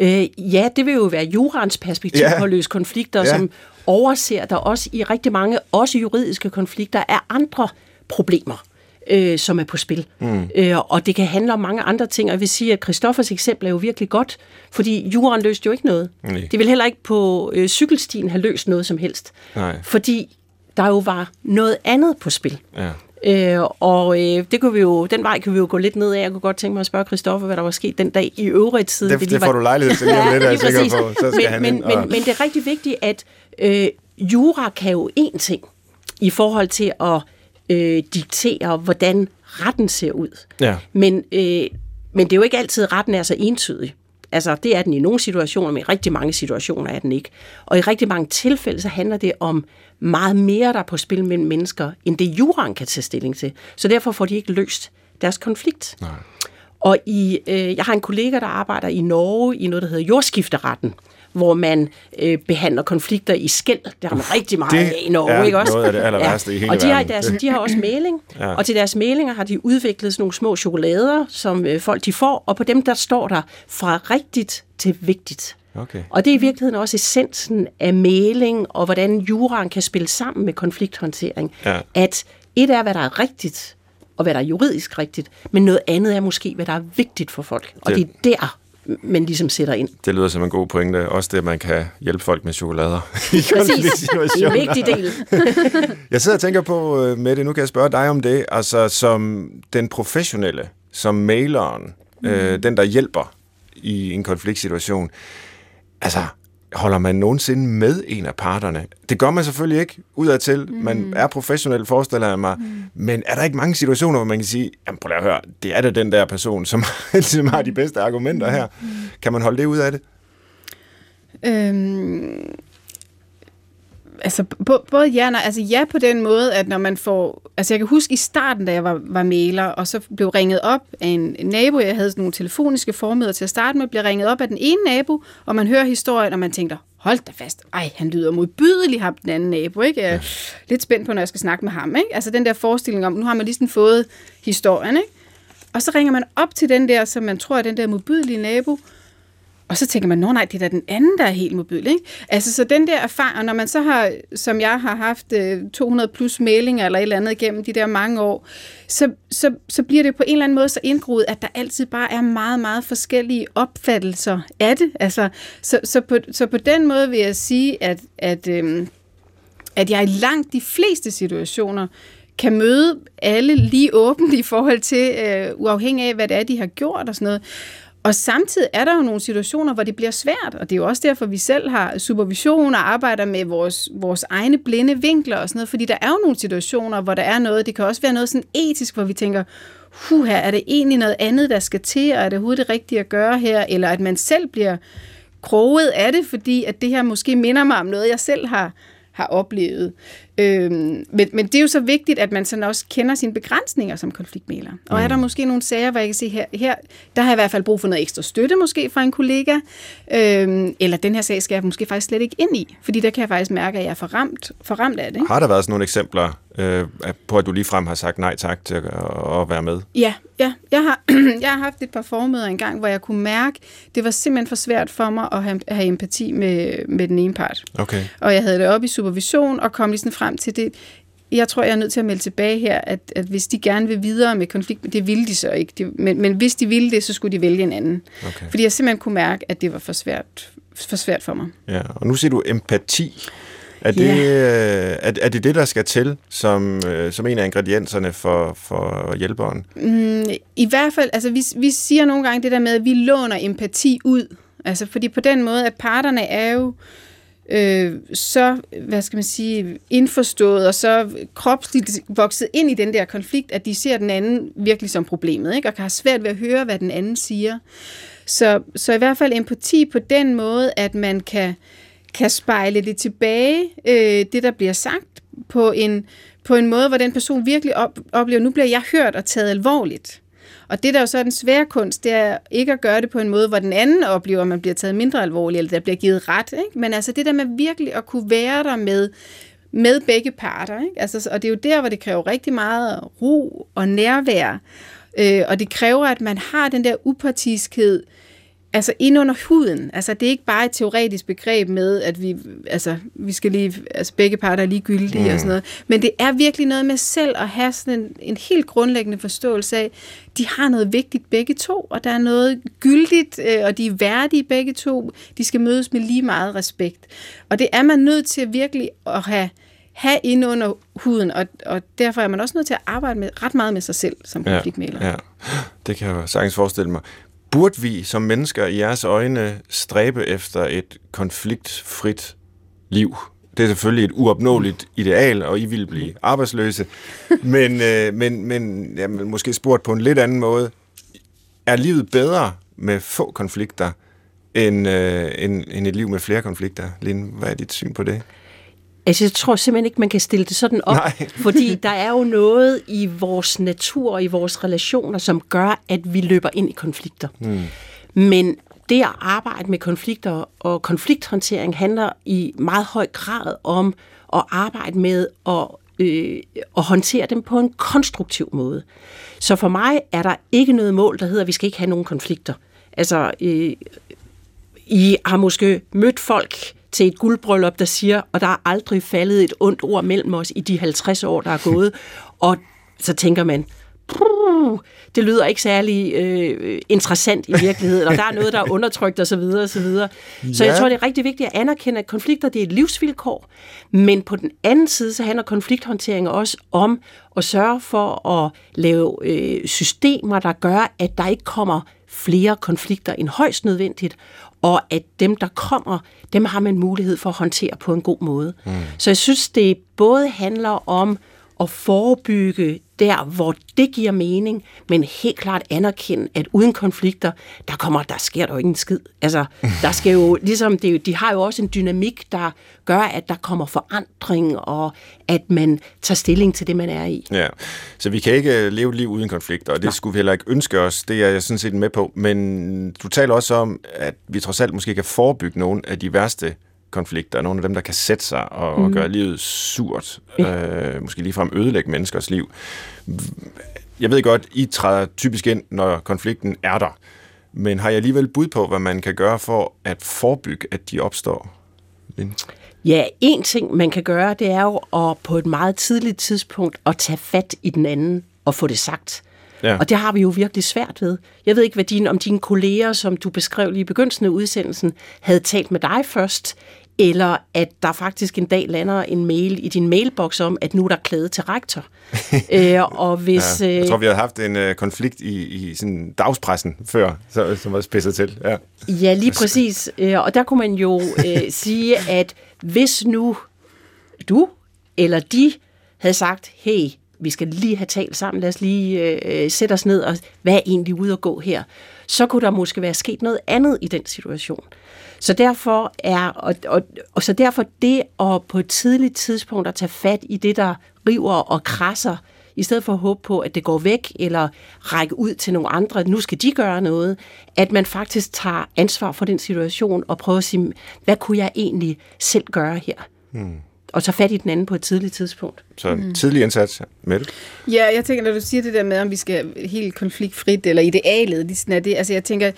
Øh, ja, det vil jo være jurans perspektiv ja. på at løse konflikter, ja. som overser der også i rigtig mange, også juridiske konflikter, er andre problemer øh, som er på spil. Mm. Øh, og det kan handle om mange andre ting, og jeg vil sige, at Christoffers eksempel er jo virkelig godt, fordi juraen løste jo ikke noget. Nej. Det vil heller ikke på øh, cykelstien have løst noget som helst. Nej. Fordi der jo var noget andet på spil. Ja. Øh, og øh, det kunne vi jo, den vej kan vi jo gå lidt ned af. Jeg kunne godt tænke mig at spørge Christoffer, hvad der var sket den dag i øvrigt tid. Det, det, det får du lejlighed til lige om lidt, er jeg sikker på. Så skal men, han men, ind, og... men, men det er rigtig vigtigt, at øh, jura kan jo én ting i forhold til at øh, diktere, hvordan retten ser ud. Ja. Men, øh, men det er jo ikke altid, retten er så entydig. Altså, det er den i nogle situationer, men i rigtig mange situationer er den ikke. Og i rigtig mange tilfælde, så handler det om meget mere, der er på spil mellem mennesker, end det juraen kan tage stilling til. Så derfor får de ikke løst deres konflikt. Nej. Og i, øh, jeg har en kollega, der arbejder i Norge i noget, der hedder jordskifteretten hvor man øh, behandler konflikter i skæld. Det har man rigtig meget af i Norge, ikke også? noget af det ja. i hele Og de har, deres, de har også mailing, ja. og til deres mailinger har de udviklet sådan nogle små chokolader, som øh, folk de får, og på dem der står der fra rigtigt til vigtigt. Okay. Og det er i virkeligheden også essensen af mailing, og hvordan juraen kan spille sammen med konflikthåndtering. Ja. At et er, hvad der er rigtigt, og hvad der er juridisk rigtigt, men noget andet er måske, hvad der er vigtigt for folk. Og det, det er der, man ligesom sætter ind. Det lyder som en god pointe. Også det, at man kan hjælpe folk med chokolader. Præcis. Det en vigtig del. jeg sidder og tænker på, øh, Mette, nu kan jeg spørge dig om det. Altså, som den professionelle, som maileren, mm. øh, den, der hjælper i en konfliktsituation. Altså, holder man nogensinde med en af parterne? Det gør man selvfølgelig ikke udadtil. Mm. Man er professionel, forestiller jeg mig. Mm. Men er der ikke mange situationer, hvor man kan sige, jamen prøv at høre, det er da den der person, som, som har de bedste argumenter her. Mm. Kan man holde det ud af det? Øhm, altså, både ja og altså ja på den måde, at når man får, altså jeg kan huske i starten, da jeg var, var mailer, og så blev ringet op af en, en nabo, jeg havde sådan nogle telefoniske formøder til at starte med, blev ringet op af den ene nabo, og man hører historien, og man tænker, hold da fast, ej, han lyder modbydelig, ham den anden nabo, ikke? Jeg er ja. lidt spændt på, når jeg skal snakke med ham, ikke? Altså den der forestilling om, nu har man lige sådan fået historien, ikke? Og så ringer man op til den der, som man tror er den der modbydelige nabo, og så tænker man, nå nej, det er da den anden, der er helt mobil. Ikke? Altså, så den der erfaring, når man så har, som jeg har haft øh, 200 plus mailinger eller et eller andet igennem de der mange år, så, så, så bliver det på en eller anden måde så indgroet, at der altid bare er meget, meget forskellige opfattelser af det. Altså, så, så, på, så på den måde vil jeg sige, at, at, øhm, at jeg i langt de fleste situationer kan møde alle lige åbent i forhold til, øh, uafhængig af, hvad det er, de har gjort og sådan noget. Og samtidig er der jo nogle situationer, hvor det bliver svært, og det er jo også derfor, vi selv har supervision og arbejder med vores, vores egne blinde vinkler og sådan noget, fordi der er jo nogle situationer, hvor der er noget, det kan også være noget sådan etisk, hvor vi tænker, huh, her er det egentlig noget andet, der skal til, og er det overhovedet det rigtige at gøre her, eller at man selv bliver kroget af det, fordi at det her måske minder mig om noget, jeg selv har, har oplevet. Øhm, men, men det er jo så vigtigt, at man sådan også kender sine begrænsninger som konfliktmæler. Og mm. er der måske nogle sager, hvor jeg kan se her, her, der har jeg i hvert fald brug for noget ekstra støtte måske fra en kollega, øhm, eller den her sag skal jeg måske faktisk slet ikke ind i, fordi der kan jeg faktisk mærke, at jeg er for ramt, for ramt af det. Ikke? Har der været sådan nogle eksempler øh, på, at du ligefrem har sagt nej tak til at, at være med? Ja, ja. Jeg, har, jeg har haft et par formøder engang, hvor jeg kunne mærke, det var simpelthen for svært for mig at have, have empati med, med den ene part. Okay. Og jeg havde det op i supervision, og kom ligesom frem til det. Jeg tror, jeg er nødt til at melde tilbage her, at, at hvis de gerne vil videre med konflikt, det ville de så ikke. De, men, men hvis de ville det, så skulle de vælge en anden. Okay. Fordi jeg simpelthen kunne mærke, at det var for svært, for svært for mig. Ja, og nu siger du empati. Er det, yeah. er, er det det, der skal til som, øh, som en af ingredienserne for, for hjælperen? Mm, I hvert fald, altså vi, vi siger nogle gange det der med, at vi låner empati ud. Altså fordi på den måde, at parterne er jo øh, så, hvad skal man sige, indforstået og så kropsligt vokset ind i den der konflikt, at de ser den anden virkelig som problemet, ikke? og kan have svært ved at høre, hvad den anden siger. Så, så i hvert fald empati på den måde, at man kan kan spejle det tilbage, øh, det der bliver sagt, på en, på en måde, hvor den person virkelig op, oplever, nu bliver jeg hørt og taget alvorligt. Og det, der jo så er den svære kunst, det er ikke at gøre det på en måde, hvor den anden oplever, at man bliver taget mindre alvorligt, eller der bliver givet ret. Ikke? Men altså det der med virkelig at kunne være der med, med begge parter. Ikke? Altså, og det er jo der, hvor det kræver rigtig meget ro og nærvær. Øh, og det kræver, at man har den der upartiskhed, øh, altså ind under huden. Altså det er ikke bare et teoretisk begreb med, at vi, altså, vi skal lige, altså begge parter er ligegyldige mm. og sådan noget. Men det er virkelig noget med selv at have sådan en, en helt grundlæggende forståelse af, de har noget vigtigt begge to, og der er noget gyldigt, øh, og de er værdige begge to. De skal mødes med lige meget respekt. Og det er man nødt til virkelig at have have ind under huden, og, og derfor er man også nødt til at arbejde med, ret meget med sig selv som konfliktmæler. Ja, ja, det kan jeg sagtens forestille mig. Burde vi som mennesker i jeres øjne stræbe efter et konfliktfrit liv? Det er selvfølgelig et uopnåeligt ideal, og I vil blive arbejdsløse. Men, øh, men, men jamen, måske spurgt på en lidt anden måde. Er livet bedre med få konflikter, end, øh, end, end et liv med flere konflikter? Linde, hvad er dit syn på det? Altså, jeg tror simpelthen ikke, man kan stille det sådan op, Nej. fordi der er jo noget i vores natur og i vores relationer, som gør, at vi løber ind i konflikter. Mm. Men det at arbejde med konflikter og konflikthåndtering handler i meget høj grad om at arbejde med at, øh, at håndtere dem på en konstruktiv måde. Så for mig er der ikke noget mål, der hedder, at vi skal ikke have nogen konflikter. Altså, øh, I har måske mødt folk, til et guldbryllup, der siger, og der er aldrig faldet et ondt ord mellem os i de 50 år, der er gået. og så tænker man, det lyder ikke særlig øh, interessant i virkeligheden, og der er noget, der er undertrykt osv. osv. Så ja. jeg tror, det er rigtig vigtigt at anerkende, at konflikter det er et livsvilkår, men på den anden side, så handler konflikthåndtering også om at sørge for at lave øh, systemer, der gør, at der ikke kommer flere konflikter end højst nødvendigt, og at dem, der kommer, dem har man mulighed for at håndtere på en god måde. Mm. Så jeg synes, det både handler om at forebygge der, hvor det giver mening, men helt klart anerkende, at uden konflikter, der kommer, der sker der jo ingen skid. Altså, der skal jo, ligesom, det, de har jo også en dynamik, der gør, at der kommer forandring, og at man tager stilling til det, man er i. Ja, så vi kan ikke øh, leve et liv uden konflikter, og det Nej. skulle vi heller ikke ønske os. Det er jeg sådan set med på. Men du taler også om, at vi trods alt måske kan forebygge nogle af de værste konflikter, nogle af dem, der kan sætte sig og, mm. og gøre livet surt, øh, måske ligefrem ødelægge menneskers liv. Jeg ved godt, I træder typisk ind, når konflikten er der, men har jeg alligevel bud på, hvad man kan gøre for at forebygge, at de opstår? Linde? Ja, en ting, man kan gøre, det er jo at på et meget tidligt tidspunkt at tage fat i den anden og få det sagt. Ja. Og det har vi jo virkelig svært ved. Jeg ved ikke, hvad din, om dine kolleger, som du beskrev lige i begyndelsen af udsendelsen, havde talt med dig først, eller at der faktisk en dag lander en mail i din mailbox om, at nu er der klæde til rektor. Æ, øh, og hvis, ja, jeg tror, vi havde haft en uh, konflikt i, i sådan dagspressen før, så, som var spidset til. Ja, ja lige præcis. Æ, og der kunne man jo uh, sige, at hvis nu du eller de havde sagt, hey, vi skal lige have talt sammen, lad os lige øh, øh, sætte os ned, og hvad er egentlig ude at gå her? Så kunne der måske være sket noget andet i den situation. Så derfor er, og, og, og så derfor det at på et tidligt tidspunkt at tage fat i det, der river og krasser, i stedet for at håbe på, at det går væk, eller række ud til nogle andre, at nu skal de gøre noget, at man faktisk tager ansvar for den situation og prøver at sige, hvad kunne jeg egentlig selv gøre her? Hmm og tage fat i den anden på et tidligt tidspunkt. Så mm. tidlig indsats, med det. Ja, jeg tænker, når du siger det der med, om vi skal helt konfliktfrit, eller idealet, lige er det, altså jeg tænker,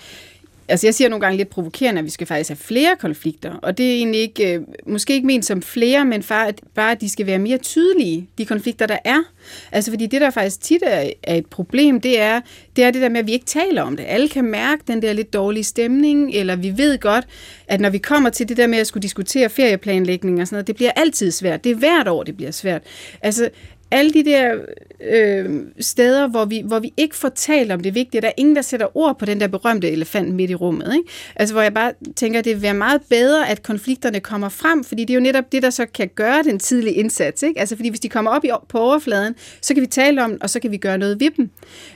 Altså jeg siger nogle gange lidt provokerende, at vi skal faktisk have flere konflikter, og det er egentlig ikke, øh, måske ikke ment som flere, men bare, at de skal være mere tydelige, de konflikter, der er. Altså fordi det, der faktisk tit er, er et problem, det er, det er det der med, at vi ikke taler om det. Alle kan mærke den der lidt dårlige stemning, eller vi ved godt, at når vi kommer til det der med at skulle diskutere ferieplanlægning og sådan noget, det bliver altid svært. Det er hvert år, det bliver svært. Altså, alle de der øh, steder, hvor vi, hvor vi ikke får talt om det vigtige, der er ingen, der sætter ord på den der berømte elefant midt i rummet. Ikke? Altså, hvor jeg bare tænker, at det vil være meget bedre, at konflikterne kommer frem, fordi det er jo netop det, der så kan gøre den tidlige indsats. Ikke? Altså, fordi hvis de kommer op i, på overfladen, så kan vi tale om og så kan vi gøre noget ved dem.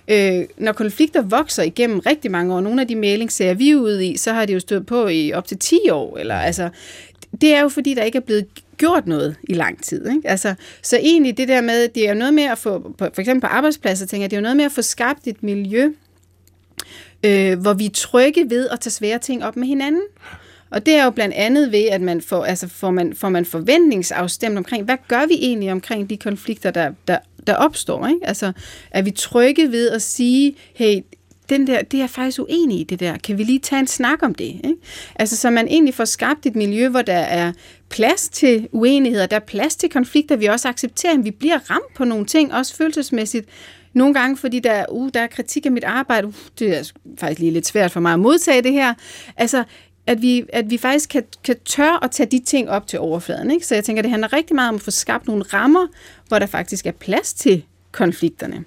Øh, når konflikter vokser igennem rigtig mange år, nogle af de mailingsserier, vi er ude i, så har de jo stået på i op til 10 år, eller altså, det er jo fordi, der ikke er blevet gjort noget i lang tid. Ikke? Altså, så egentlig det der med, det er jo noget med at få, for eksempel på arbejdspladser, tænker jeg, det er jo noget med at få skabt et miljø, øh, hvor vi er trygge ved at tage svære ting op med hinanden. Og det er jo blandt andet ved, at man får, altså får, man, får man forventningsafstemt omkring, hvad gør vi egentlig omkring de konflikter, der, der, der opstår? Ikke? Altså, er vi trygge ved at sige, hey, den der, det er jeg faktisk uenig i det der. Kan vi lige tage en snak om det? Ikke? Altså, så man egentlig får skabt et miljø, hvor der er plads til uenigheder, der er plads til konflikter, vi også accepterer, at vi bliver ramt på nogle ting, også følelsesmæssigt. Nogle gange, fordi der, uh, der er kritik af mit arbejde, uh, det er faktisk lige lidt svært for mig at modtage det her. Altså, at vi, at vi faktisk kan, kan tør at tage de ting op til overfladen. Ikke? Så jeg tænker, det handler rigtig meget om at få skabt nogle rammer, hvor der faktisk er plads til konflikterne.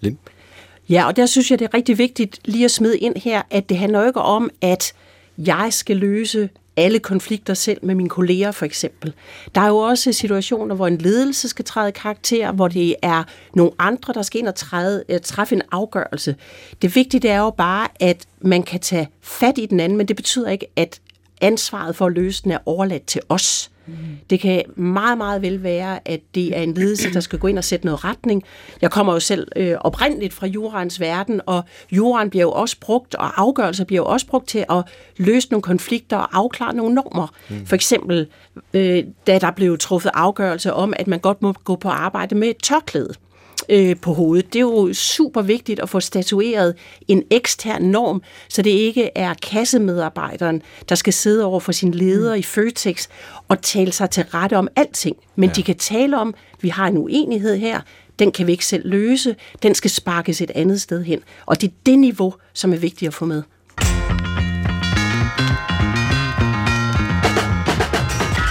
Lind? Ja, og der synes jeg, det er rigtig vigtigt lige at smide ind her, at det handler jo ikke om, at jeg skal løse alle konflikter selv med mine kolleger for eksempel. Der er jo også situationer, hvor en ledelse skal træde karakter, hvor det er nogle andre, der skal ind og træde, øh, træffe en afgørelse. Det vigtige er jo bare, at man kan tage fat i den anden, men det betyder ikke, at ansvaret for at løse den er overladt til os. Det kan meget, meget vel være, at det er en ledelse, der skal gå ind og sætte noget retning. Jeg kommer jo selv øh, oprindeligt fra jurans verden, og juran bliver jo også brugt, og afgørelser bliver jo også brugt til at løse nogle konflikter og afklare nogle normer. Mm. For eksempel, øh, da der blev truffet afgørelse om, at man godt må gå på arbejde med et tørklæde øh, på hovedet. Det er jo super vigtigt at få statueret en ekstern norm, så det ikke er kassemedarbejderen, der skal sidde over for sin leder mm. i Føtex og tale sig til rette om alting. Men ja. de kan tale om, vi har en uenighed her, den kan vi ikke selv løse, den skal sparkes et andet sted hen. Og det er det niveau, som er vigtigt at få med.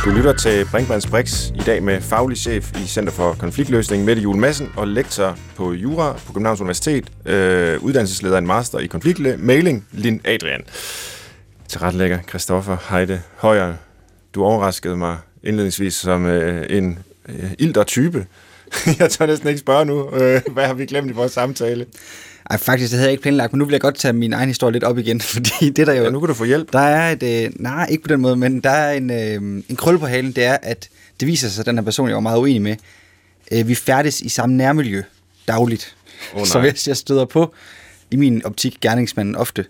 Du lytter til Brinkmanns Brix i dag med faglig chef i Center for Konfliktløsning, Mette Jule Madsen, og lektor på Jura på Københavns Universitet, øh, uddannelsesleder en master i konfliktmailing, Lin Adrian. Tilrettelægger Christoffer Heide Højer. Du overraskede mig indledningsvis som øh, en øh, ilder type. jeg tør næsten ikke spørge nu, øh, hvad har vi glemt i vores samtale? Ej, faktisk, det havde jeg ikke planlagt, men nu vil jeg godt tage min egen historie lidt op igen, fordi det der jo... Ja, nu kan du få hjælp. Der er et... Øh, nej, ikke på den måde, men der er en, øh, en krølle på halen, det er, at det viser sig, at den her person, jeg var meget uenig med, øh, vi færdes i samme nærmiljø dagligt. Oh, så hvis jeg støder på, i min optik, gerningsmanden ofte,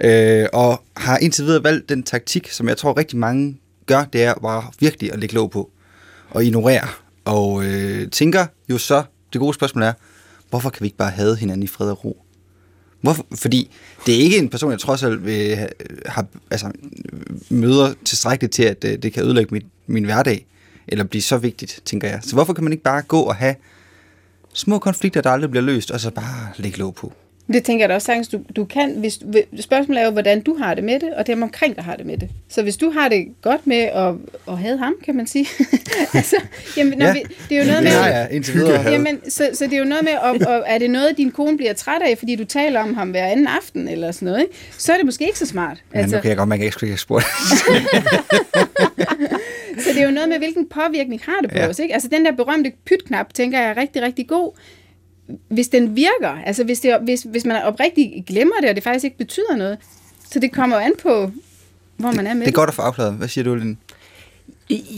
øh, og har indtil videre valgt den taktik, som jeg tror rigtig mange gør, det er bare virkelig at lægge låg på og ignorere. Og øh, tænker jo så, det gode spørgsmål er, hvorfor kan vi ikke bare have hinanden i fred og ro? Hvorfor? Fordi det er ikke en person, jeg trods alt vil have, altså, møder tilstrækkeligt til, at det, det kan ødelægge mit, min hverdag, eller blive så vigtigt, tænker jeg. Så hvorfor kan man ikke bare gå og have små konflikter, der aldrig bliver løst, og så bare lægge låg på? Det tænker jeg da også sagtens, du, du kan. Hvis, spørgsmålet er jo, hvordan du har det med det, og dem omkring dig har det med det. Så hvis du har det godt med at, at have ham, kan man sige. altså, jamen, når Ja. vi, det er jo noget med... har jeg indtil videre. Jamen, så, så det er jo noget med, om, og er det noget, din kone bliver træt af, fordi du taler om ham hver anden aften, eller sådan noget, ikke? så er det måske ikke så smart. Ja, nu kan jeg godt mærke, at jeg ikke skulle spurgt. Så det er jo noget med, hvilken påvirkning har det på ja. Ja. os. Ikke? Altså den der berømte pytknap, tænker jeg er rigtig, rigtig god. Hvis den virker, altså hvis, det, hvis, hvis man oprigtigt glemmer det, og det faktisk ikke betyder noget, så det kommer jo an på, hvor man er med Det er godt at få afklaret. Hvad siger du, Linde?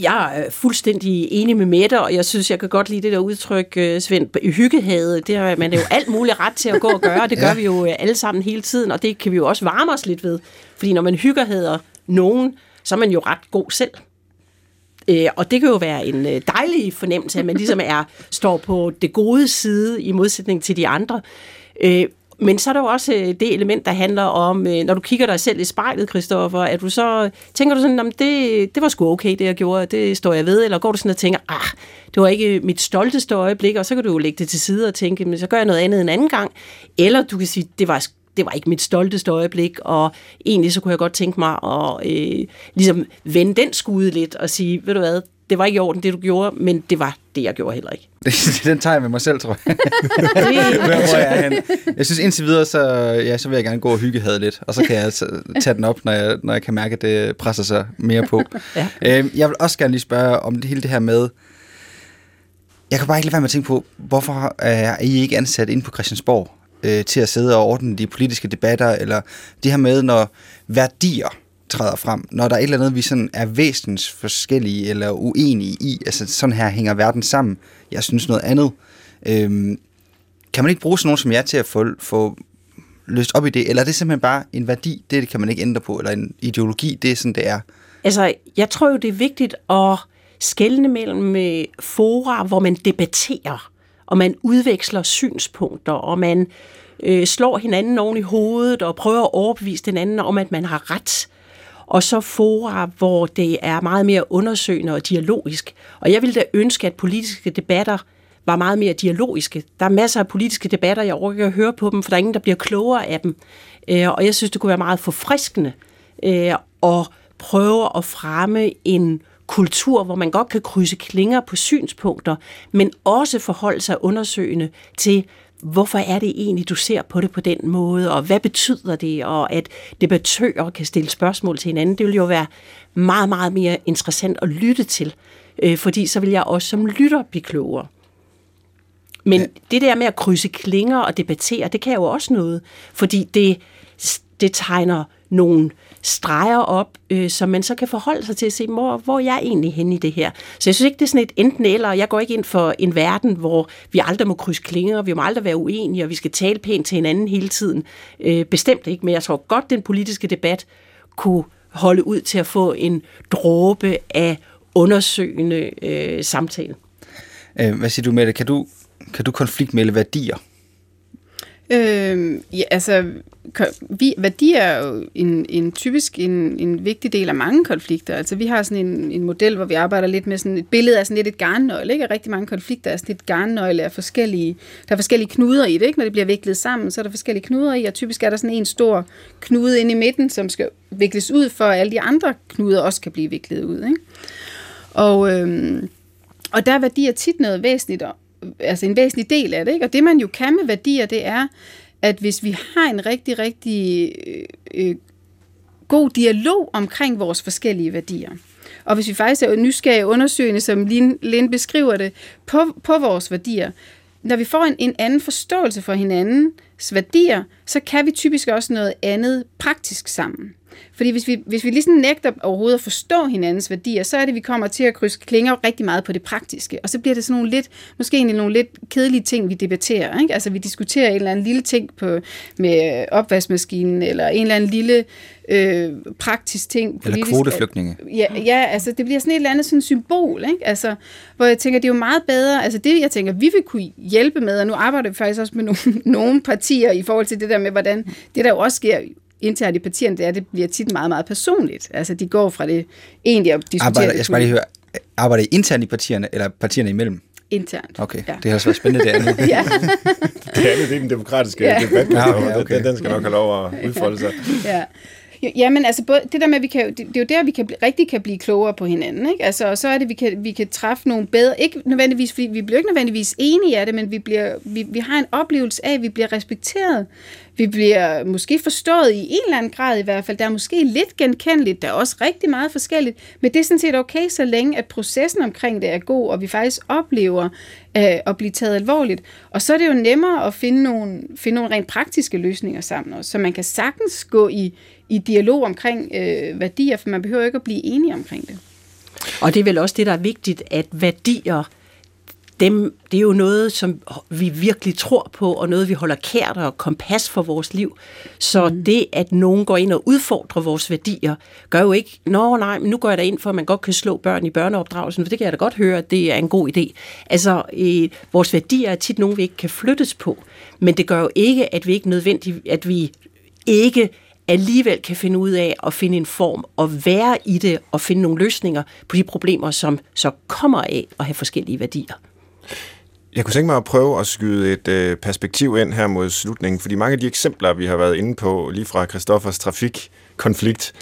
Jeg er fuldstændig enig med Mette, og jeg synes, jeg kan godt lide det der udtryk, øh, Svend, i hyggehavet. Det har man er jo alt muligt ret til at gå og gøre, og det gør Ja. vi jo øh, alle sammen hele tiden, og det kan vi jo også varme os lidt ved. Fordi når man hyggehader nogen, så er man jo ret god selv. Øh, og det kan jo være en øh, dejlig fornemmelse, at man ligesom er, står på det gode side i modsætning til de andre. Øh, men så er der jo også øh, det element, der handler om, øh, når du kigger dig selv i spejlet, Christoffer, at du så tænker du sådan, "Nå, men det, det var sgu okay, det jeg gjorde, det står jeg ved, eller går du sådan og tænker, ah, det var ikke mit stolteste øjeblik, og så kan du jo lægge det til side og tænke, men så gør jeg noget andet en anden gang. Eller du kan sige, det var det var ikke mit stolteste øjeblik, og egentlig så kunne jeg godt tænke mig at øh, ligesom vende den skude lidt og sige, ved du hvad, det var ikke i orden, det du gjorde, men det var det, jeg gjorde heller ikke. den tager jeg med mig selv, tror jeg. Hvor, er henne. jeg synes indtil videre, så, ja, så vil jeg gerne gå og hygge havde lidt, og så kan jeg så tage den op, når jeg, når jeg kan mærke, at det presser sig mere på. Ja. Øhm, jeg vil også gerne lige spørge om det hele det her med, jeg kan bare ikke lade være med at tænke på, hvorfor er I ikke ansat inde på Christiansborg øh, til at sidde og ordne de politiske debatter, eller det her med, når værdier træder frem, når der er et eller andet, vi sådan er væsens forskellige eller uenige i, altså sådan her hænger verden sammen, jeg synes noget andet. Øhm, kan man ikke bruge sådan nogen som jeg til at få, få løst op i det, eller er det simpelthen bare en værdi, det kan man ikke ændre på, eller en ideologi, det er sådan, det er? Altså, jeg tror jo, det er vigtigt at skelne mellem øh, fora, hvor man debatterer, og man udveksler synspunkter, og man øh, slår hinanden oven i hovedet, og prøver at overbevise den anden om, at man har ret. Og så fora, hvor det er meget mere undersøgende og dialogisk. Og jeg ville da ønske, at politiske debatter var meget mere dialogiske. Der er masser af politiske debatter, jeg overgår at høre på dem, for der er ingen, der bliver klogere af dem. Øh, og jeg synes, det kunne være meget forfriskende øh, at prøve at fremme en kultur, hvor man godt kan krydse klinger på synspunkter, men også forholde sig undersøgende til, hvorfor er det egentlig, du ser på det på den måde, og hvad betyder det, og at debattører kan stille spørgsmål til hinanden. Det vil jo være meget, meget mere interessant at lytte til, øh, fordi så vil jeg også som lytter blive klogere. Men ja. det der med at krydse klinger og debattere, det kan jo også noget, fordi det, det tegner nogle streger op, øh, som man så kan forholde sig til at se, hvor, hvor er jeg egentlig henne i det her. Så jeg synes ikke, det er sådan et enten eller. Jeg går ikke ind for en verden, hvor vi aldrig må krydse klinger, vi må aldrig være uenige, og vi skal tale pænt til hinanden hele tiden. Øh, bestemt ikke, men jeg tror godt, den politiske debat kunne holde ud til at få en dråbe af undersøgende øh, samtale. Øh, hvad siger du med det? Kan du, kan du konfliktmelde værdier? Øh, ja, altså, vi, værdier er jo en, en typisk en, en vigtig del af mange konflikter. Altså, vi har sådan en, en model, hvor vi arbejder lidt med sådan et billede af sådan lidt et garnnøgle, ikke? rigtig mange konflikter er sådan et garnnøgle af forskellige, der er forskellige knuder i det, ikke? Når det bliver viklet sammen, så er der forskellige knuder i, og typisk er der sådan en stor knude inde i midten, som skal vikles ud, for at alle de andre knuder også kan blive viklet ud, ikke? Og, øh, og der er værdier tit noget væsentligt, altså en væsentlig del af det. Ikke? Og det man jo kan med værdier, det er, at hvis vi har en rigtig, rigtig øh, øh god dialog omkring vores forskellige værdier, og hvis vi faktisk er nysgerrige undersøgende, som Lind beskriver det, på, på vores værdier, når vi får en, en anden forståelse for hinandens værdier, så kan vi typisk også noget andet praktisk sammen. Fordi hvis vi, hvis vi ligesom nægter overhovedet at forstå hinandens værdier, så er det, at vi kommer til at krydse klinger rigtig meget på det praktiske. Og så bliver det sådan nogle lidt, måske egentlig nogle lidt kedelige ting, vi debatterer. Ikke? Altså vi diskuterer en eller anden lille ting på, med opvaskemaskinen, eller en eller anden lille øh, praktisk ting. Politisk. Eller kvoteflygtninge. Ja, ja, altså det bliver sådan et eller andet sådan symbol, ikke? Altså, hvor jeg tænker, det er jo meget bedre, altså det jeg tænker, vi vil kunne hjælpe med, og nu arbejder vi faktisk også med nogle, nogle partier i forhold til det der med, hvordan det der jo også sker internt i partierne, det er, det bliver tit meget, meget personligt. Altså, de går fra det egentlig at diskutere... Arbejder, jeg skal bare lige høre, arbejder I internt i partierne, eller partierne imellem? Internt. Okay, ja. det har også været spændende det andet. ja. det andet, det er den demokratiske ja. debat, ja, okay, okay. Den, den skal nok have lov at udfolde sig. ja. Ja, men altså både, det der med, at vi kan, det, det er jo der, vi kan, rigtig kan blive klogere på hinanden. Ikke? Altså, og så er det, vi kan, vi kan træffe nogle bedre, ikke nødvendigvis, fordi vi bliver ikke nødvendigvis enige af det, men vi, bliver, vi, vi har en oplevelse af, at vi bliver respekteret. Vi bliver måske forstået i en eller anden grad i hvert fald. Der er måske lidt genkendeligt, der er også rigtig meget forskelligt, men det er sådan set okay, så længe at processen omkring det er god, og vi faktisk oplever øh, at blive taget alvorligt. Og så er det jo nemmere at finde nogle, finde nogle rent praktiske løsninger sammen også, så man kan sagtens gå i, i dialog omkring øh, værdier, for man behøver ikke at blive enige omkring det. Og det er vel også det, der er vigtigt, at værdier dem, det er jo noget, som vi virkelig tror på, og noget, vi holder kært og kompas for vores liv. Så mm. det, at nogen går ind og udfordrer vores værdier, gør jo ikke, nå nej, men nu går jeg da ind for, at man godt kan slå børn i børneopdragelsen, for det kan jeg da godt høre, at det er en god idé. Altså, øh, vores værdier er tit nogen, vi ikke kan flyttes på, men det gør jo ikke, at vi ikke nødvendigt, at vi ikke alligevel kan finde ud af at finde en form og være i det og finde nogle løsninger på de problemer, som så kommer af at have forskellige værdier. Jeg kunne tænke mig at prøve at skyde et øh, perspektiv ind her mod slutningen, fordi mange af de eksempler, vi har været inde på, lige fra Christoffers trafikkonflikt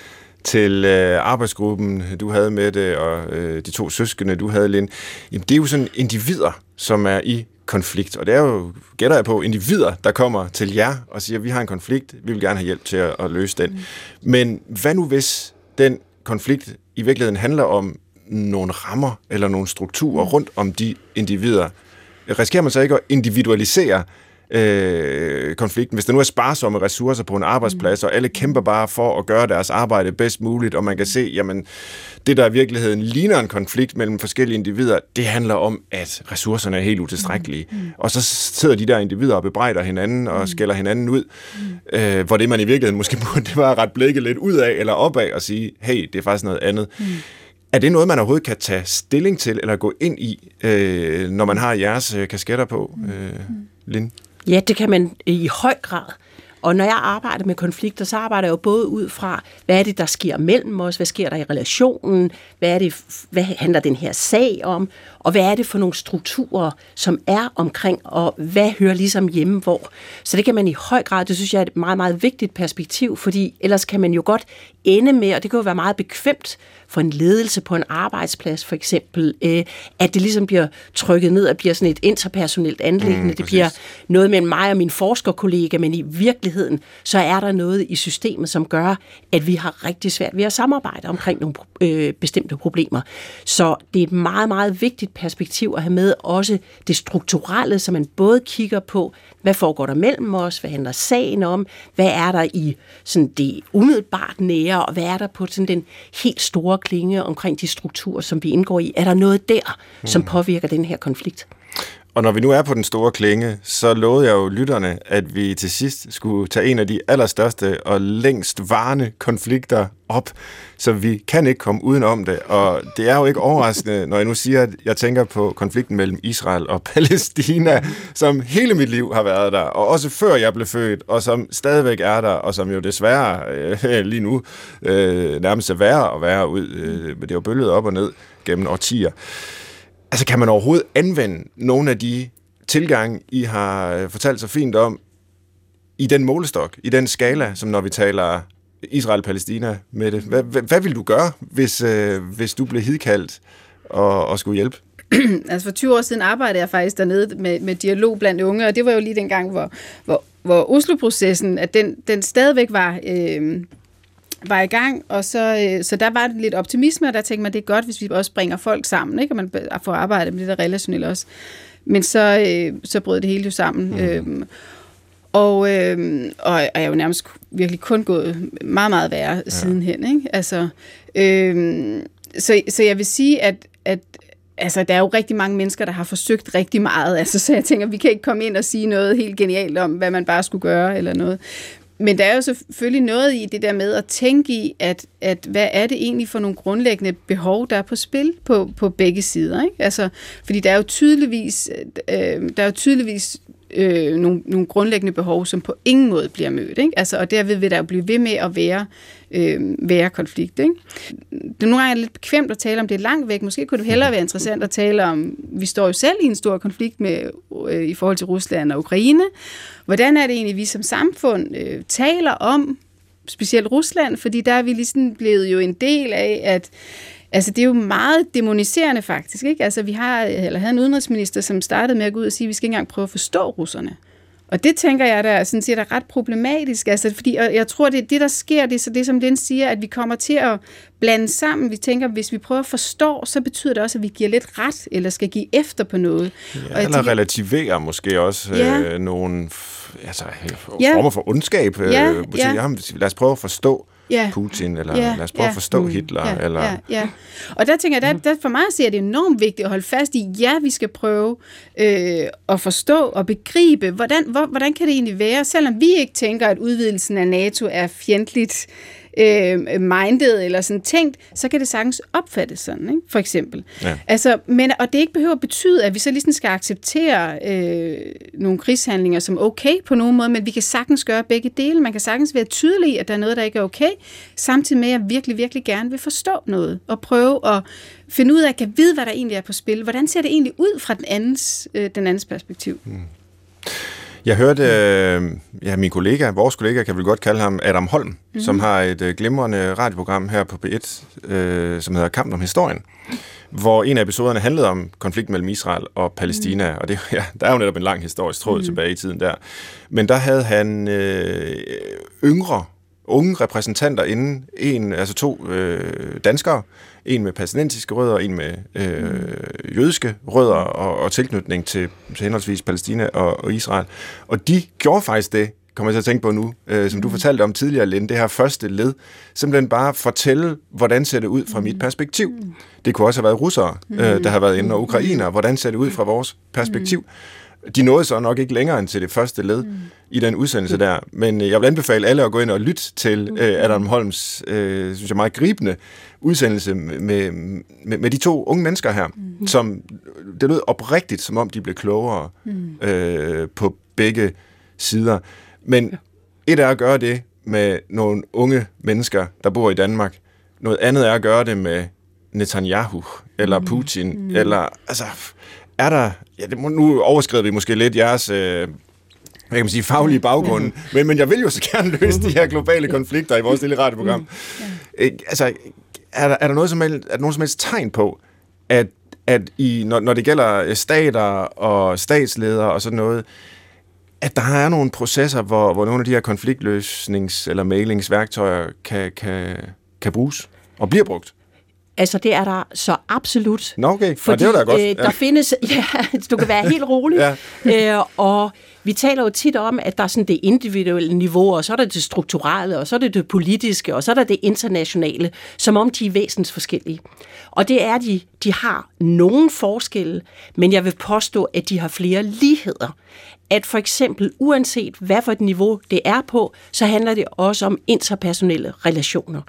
til øh, arbejdsgruppen, du havde med det, og øh, de to søskende, du havde, Lind, jamen, det er jo sådan individer, som er i konflikt. Og det er jo, gætter jeg på, individer, der kommer til jer og siger, vi har en konflikt, vi vil gerne have hjælp til at, at løse den. Mm. Men hvad nu hvis den konflikt i virkeligheden handler om nogle rammer eller nogle strukturer mm. rundt om de individer, risikerer man så ikke at individualisere øh, konflikten. Hvis der nu er sparsomme ressourcer på en arbejdsplads, mm. og alle kæmper bare for at gøre deres arbejde bedst muligt, og man kan se, jamen, det der i virkeligheden ligner en konflikt mellem forskellige individer, det handler om, at ressourcerne er helt utilstrækkelige. Mm. Mm. Og så sidder de der individer og bebrejder hinanden og mm. skælder hinanden ud, mm. øh, hvor det man i virkeligheden måske burde, det var at rette blikket lidt ud af eller opad og sige, hey, det er faktisk noget andet. Mm. Er det noget, man overhovedet kan tage stilling til eller gå ind i, øh, når man har jeres øh, kasketter på, øh, Linde? Ja, det kan man øh, i høj grad. Og når jeg arbejder med konflikter, så arbejder jeg jo både ud fra, hvad er det, der sker mellem os, hvad sker der i relationen, hvad, er det, hvad handler den her sag om, og hvad er det for nogle strukturer, som er omkring, og hvad hører ligesom hjemme hvor. Så det kan man i høj grad, det synes jeg er et meget, meget vigtigt perspektiv, fordi ellers kan man jo godt ende med, og det kan jo være meget bekvemt for en ledelse på en arbejdsplads for eksempel, øh, at det ligesom bliver trykket ned og bliver sådan et interpersonelt anlæggende. Mm, det bliver noget mellem mig og min forskerkollega, men i virkeligheden, så er der noget i systemet, som gør, at vi har rigtig svært ved at samarbejde omkring nogle øh, bestemte problemer. Så det er et meget, meget vigtigt perspektiv at have med også det strukturelle, så man både kigger på, hvad foregår der mellem os, hvad handler sagen om, hvad er der i sådan det umiddelbart nære, og hvad er der på sådan den helt store klinge omkring de strukturer, som vi indgår i? Er der noget der, som mm. påvirker den her konflikt? Og når vi nu er på den store klinge, så lovede jeg jo lytterne, at vi til sidst skulle tage en af de allerstørste og længst varende konflikter op, så vi kan ikke komme udenom det. Og det er jo ikke overraskende, når jeg nu siger, at jeg tænker på konflikten mellem Israel og Palæstina, som hele mit liv har været der, og også før jeg blev født, og som stadigvæk er der, og som jo desværre øh, lige nu øh, nærmest er værre og værre ud. Øh, det er jo bølget op og ned gennem årtier. Altså, kan man overhovedet anvende nogle af de tilgange, I har øh, fortalt så fint om, i den målestok, i den skala, som når vi taler Israel-Palæstina med det? Hvad, hvad, hvad vil du gøre, hvis, øh, hvis du blev hidkaldt og, og skulle hjælpe? altså for 20 år siden arbejdede jeg faktisk dernede med, med dialog blandt unge, og det var jo lige den gang, hvor, hvor, hvor Oslo-processen, at den, den stadigvæk var... Øh, var i gang, og så, øh, så der var lidt optimisme, og der tænkte man, det er godt, hvis vi også bringer folk sammen, ikke? og man får arbejdet med det der relationelle også. Men så, øh, så brød det hele jo sammen. Mm. Øhm, og, øh, og jeg er jo nærmest virkelig kun gået meget, meget værre ja. sidenhen. Ikke? Altså, øh, så, så jeg vil sige, at, at altså, der er jo rigtig mange mennesker, der har forsøgt rigtig meget. Altså, så jeg tænker, vi kan ikke komme ind og sige noget helt genialt om, hvad man bare skulle gøre eller noget. Men der er jo selvfølgelig noget i det der med at tænke i, at, at hvad er det egentlig for nogle grundlæggende behov, der er på spil på, på begge sider. Ikke? Altså, fordi der er jo tydeligvis, øh, øh der er jo tydeligvis øh, nogle, nogle grundlæggende behov, som på ingen måde bliver mødt. Ikke? Altså, og derved vil der jo blive ved med at være, øh, være konflikt. Ikke? Det er nogle gange lidt bekvemt at tale om det er langt væk. Måske kunne det hellere være interessant at tale om, vi står jo selv i en stor konflikt med, øh, i forhold til Rusland og Ukraine. Hvordan er det egentlig, vi som samfund øh, taler om specielt Rusland, fordi der er vi ligesom blevet jo en del af, at Altså, det er jo meget demoniserende faktisk, ikke? Altså, vi har, eller havde en udenrigsminister, som startede med at gå ud og sige, at vi skal ikke engang prøve at forstå russerne. Og det tænker jeg, der er, sådan set er ret problematisk, altså, fordi og jeg tror, det det, der sker, det er så det, som den siger, at vi kommer til at blande sammen. Vi tænker, hvis vi prøver at forstå, så betyder det også, at vi giver lidt ret, eller skal give efter på noget. Ja, og eller tænker, relativere måske også ja. øh, nogle altså, ja. former for ondskab. Ja, øh, ja. Jamen, lad os prøve at forstå, ja. Putin, eller ja, lad os prøve ja, at forstå mm, Hitler. Ja, eller... ja, ja. Og der tænker jeg, der, der for mig at se, at det er enormt vigtigt at holde fast i, ja, vi skal prøve øh, at forstå og begribe, hvordan, hvor, hvordan kan det egentlig være, selvom vi ikke tænker, at udvidelsen af NATO er fjendtligt, øh, minded eller sådan tænkt, så kan det sagtens opfattes sådan, ikke? for eksempel. Ja. Altså, men, og det ikke behøver at betyde, at vi så ligesom skal acceptere øh, nogle krigshandlinger som okay på nogen måde, men vi kan sagtens gøre begge dele. Man kan sagtens være tydelig at der er noget, der ikke er okay, samtidig med, at jeg virkelig, virkelig gerne vil forstå noget, og prøve at finde ud af, at jeg kan vide, hvad der egentlig er på spil. Hvordan ser det egentlig ud fra den andens, øh, den andens perspektiv? Mm. Jeg hørte, øh, ja, min kollega, vores kollega, kan vi godt kalde ham Adam Holm, mm-hmm. som har et øh, glimrende radioprogram her på P1, øh, som hedder Kampen om historien, hvor en af episoderne handlede om konflikten mellem Israel og Palæstina, mm. og det, ja, der er jo netop en lang historisk tråd mm. tilbage i tiden der. Men der havde han øh, yngre, unge repræsentanter inden, en, altså to øh, danskere, en med palæstinensiske rødder, en med øh, jødiske rødder og, og tilknytning til, til henholdsvis Palæstina og, og Israel. Og de gjorde faktisk det, kommer jeg til at tænke på nu, øh, som du mm. fortalte om tidligere, Linde, det her første led, simpelthen bare fortælle, hvordan ser det ud fra mit perspektiv. Mm. Det kunne også have været russere, øh, der har været inde, og ukrainer. Hvordan ser det ud fra vores perspektiv? De nåede så nok ikke længere end til det første led mm. i den udsendelse der, men øh, jeg vil anbefale alle at gå ind og lytte til øh, Adam Holms, øh, synes jeg, meget gribende udsendelse med, med, med de to unge mennesker her, mm. som det lød oprigtigt, som om de blev klogere mm. øh, på begge sider. Men et er at gøre det med nogle unge mennesker, der bor i Danmark. Noget andet er at gøre det med Netanyahu, eller mm. Putin, mm. eller altså, er der, ja, det må, nu overskrider vi måske lidt jeres, øh, hvad kan man sige, faglige baggrund, men, men jeg vil jo så gerne løse de her globale konflikter i vores lille radioprogram. Mm. Ja. Altså, er der, er der noget som helst, er der nogen som helst tegn på, at, at i, når, når det gælder stater og statsledere og sådan noget, at der er nogle processer, hvor, hvor nogle af de her konfliktløsnings- eller mailingsværktøjer kan, kan, kan bruges og bliver brugt? Altså, det er der så absolut. Nå, okay. Fordi, det er da godt. Øh, der findes... Ja, du kan være helt rolig. ja. øh, og vi taler jo tit om, at der er sådan det individuelle niveau, og så er der det strukturelle, og så er det det politiske, og så er der det internationale, som om de er væsentligt forskellige. Og det er de, de har nogle forskelle, men jeg vil påstå, at de har flere ligheder. At for eksempel, uanset hvad for et niveau det er på, så handler det også om interpersonelle relationer.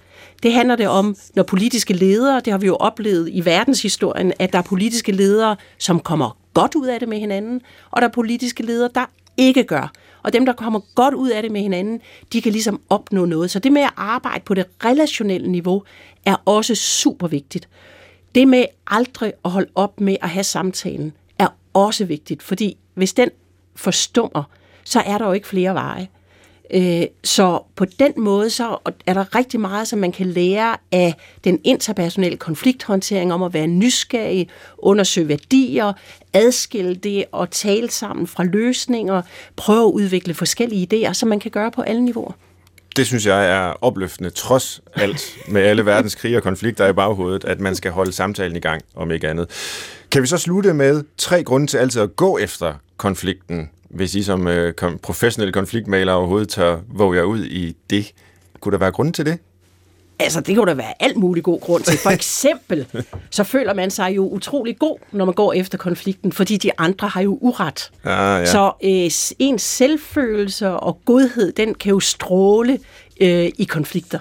Det handler det om, når politiske ledere, det har vi jo oplevet i verdenshistorien, at der er politiske ledere, som kommer godt ud af det med hinanden, og der er politiske ledere, der ikke gør. Og dem, der kommer godt ud af det med hinanden, de kan ligesom opnå noget. Så det med at arbejde på det relationelle niveau er også super vigtigt. Det med aldrig at holde op med at have samtalen er også vigtigt, fordi hvis den forstummer, så er der jo ikke flere veje. Øh, så på den måde så er der rigtig meget, som man kan lære af den interpersonelle konflikthåndtering om at være nysgerrig, undersøge værdier, adskille det og tale sammen fra løsninger, prøve at udvikle forskellige idéer, som man kan gøre på alle niveauer. Det synes jeg er opløftende, trods alt med alle verdens krige og konflikter i baghovedet, at man skal holde samtalen i gang, om ikke andet. Kan vi så slutte med tre grunde til altid at gå efter konflikten, hvis I som øh, kom, professionelle konfliktmaler overhovedet tør våge jer ud i det? Kunne der være grund til det? Altså, det kunne der være alt muligt god grund til. For eksempel, så føler man sig jo utrolig god, når man går efter konflikten, fordi de andre har jo uret. Ah, ja. Så øh, ens selvfølelse og godhed, den kan jo stråle øh, i konflikter.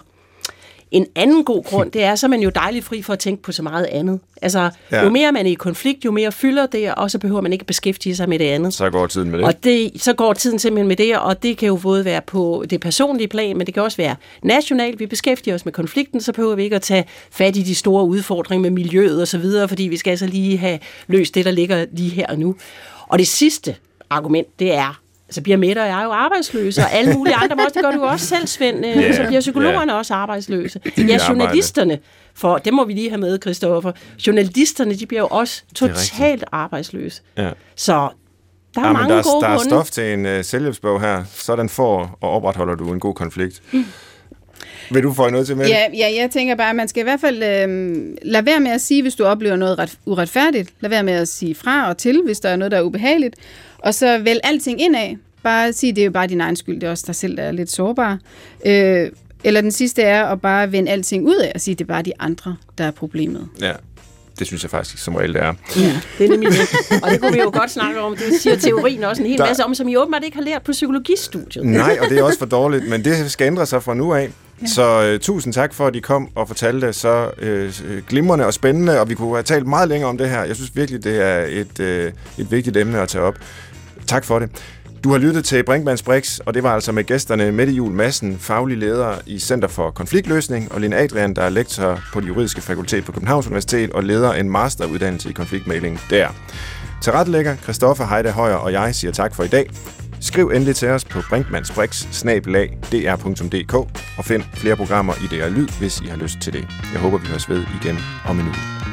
En anden god grund, det er, så er man jo dejligt fri for at tænke på så meget andet. Altså, Ja. jo mere man er i konflikt, jo mere fylder det, og så behøver man ikke beskæftige sig med det andet. Så går tiden med det. Og det, så går tiden simpelthen med det, og det kan jo både være på det personlige plan, men det kan også være nationalt. Vi beskæftiger os med konflikten, så behøver vi ikke at tage fat i de store udfordringer med miljøet og så videre, fordi vi skal altså lige have løst det, der ligger lige her og nu. Og det sidste argument, det er, så bliver Mette og jeg jo arbejdsløse, og alle mulige andre må også, det gør du også selv, Svend, yeah, så bliver psykologerne yeah. også arbejdsløse. Ja, journalisterne, for det må vi lige have med, Christoffer. Journalisterne, de bliver jo også er totalt arbejdsløse. Ja. Så der er Ja, mange der, er, gode der er grunde. stof til en uh, selvhjælpsbog her. Sådan får og opretholder du en god konflikt. Mm. Vil du få noget til med? Ja, ja, jeg tænker bare, at man skal i hvert fald øh, lade være med at sige, hvis du oplever noget ret, uretfærdigt. Lad være med at sige fra og til, hvis der er noget, der er ubehageligt. Og så vælg alting indad. Bare sige, det er jo bare din egen skyld. Det er også dig selv, der er lidt sårbar. Øh, eller den sidste er at bare vende alting ud af og sige, det er bare de andre, der er problemet. ja. Det synes jeg faktisk som regel det er. Ja, det er nemlig det. Og det kunne vi jo godt snakke om. Det siger teorien også en hel Der- masse om, som I åbenbart ikke har lært på psykologistudiet. Nej, og det er også for dårligt, men det skal ændre sig fra nu af. Ja. Så uh, tusind tak for, at I kom og fortalte så uh, glimrende og spændende, og vi kunne have talt meget længere om det her. Jeg synes virkelig, det er et, uh, et vigtigt emne at tage op. Tak for det. Du har lyttet til Brinkmanns Brix, og det var altså med gæsterne Mette Jul Madsen, faglig leder i Center for Konfliktløsning, og Lene Adrian, der er lektor på det juridiske fakultet på Københavns Universitet og leder en masteruddannelse i konfliktmægling der. Til retlægger Christoffer Heide Højer og jeg siger tak for i dag. Skriv endelig til os på brinkmannsbrix.dr.dk og find flere programmer i DR Lyd, hvis I har lyst til det. Jeg håber, vi høres ved igen om en uge.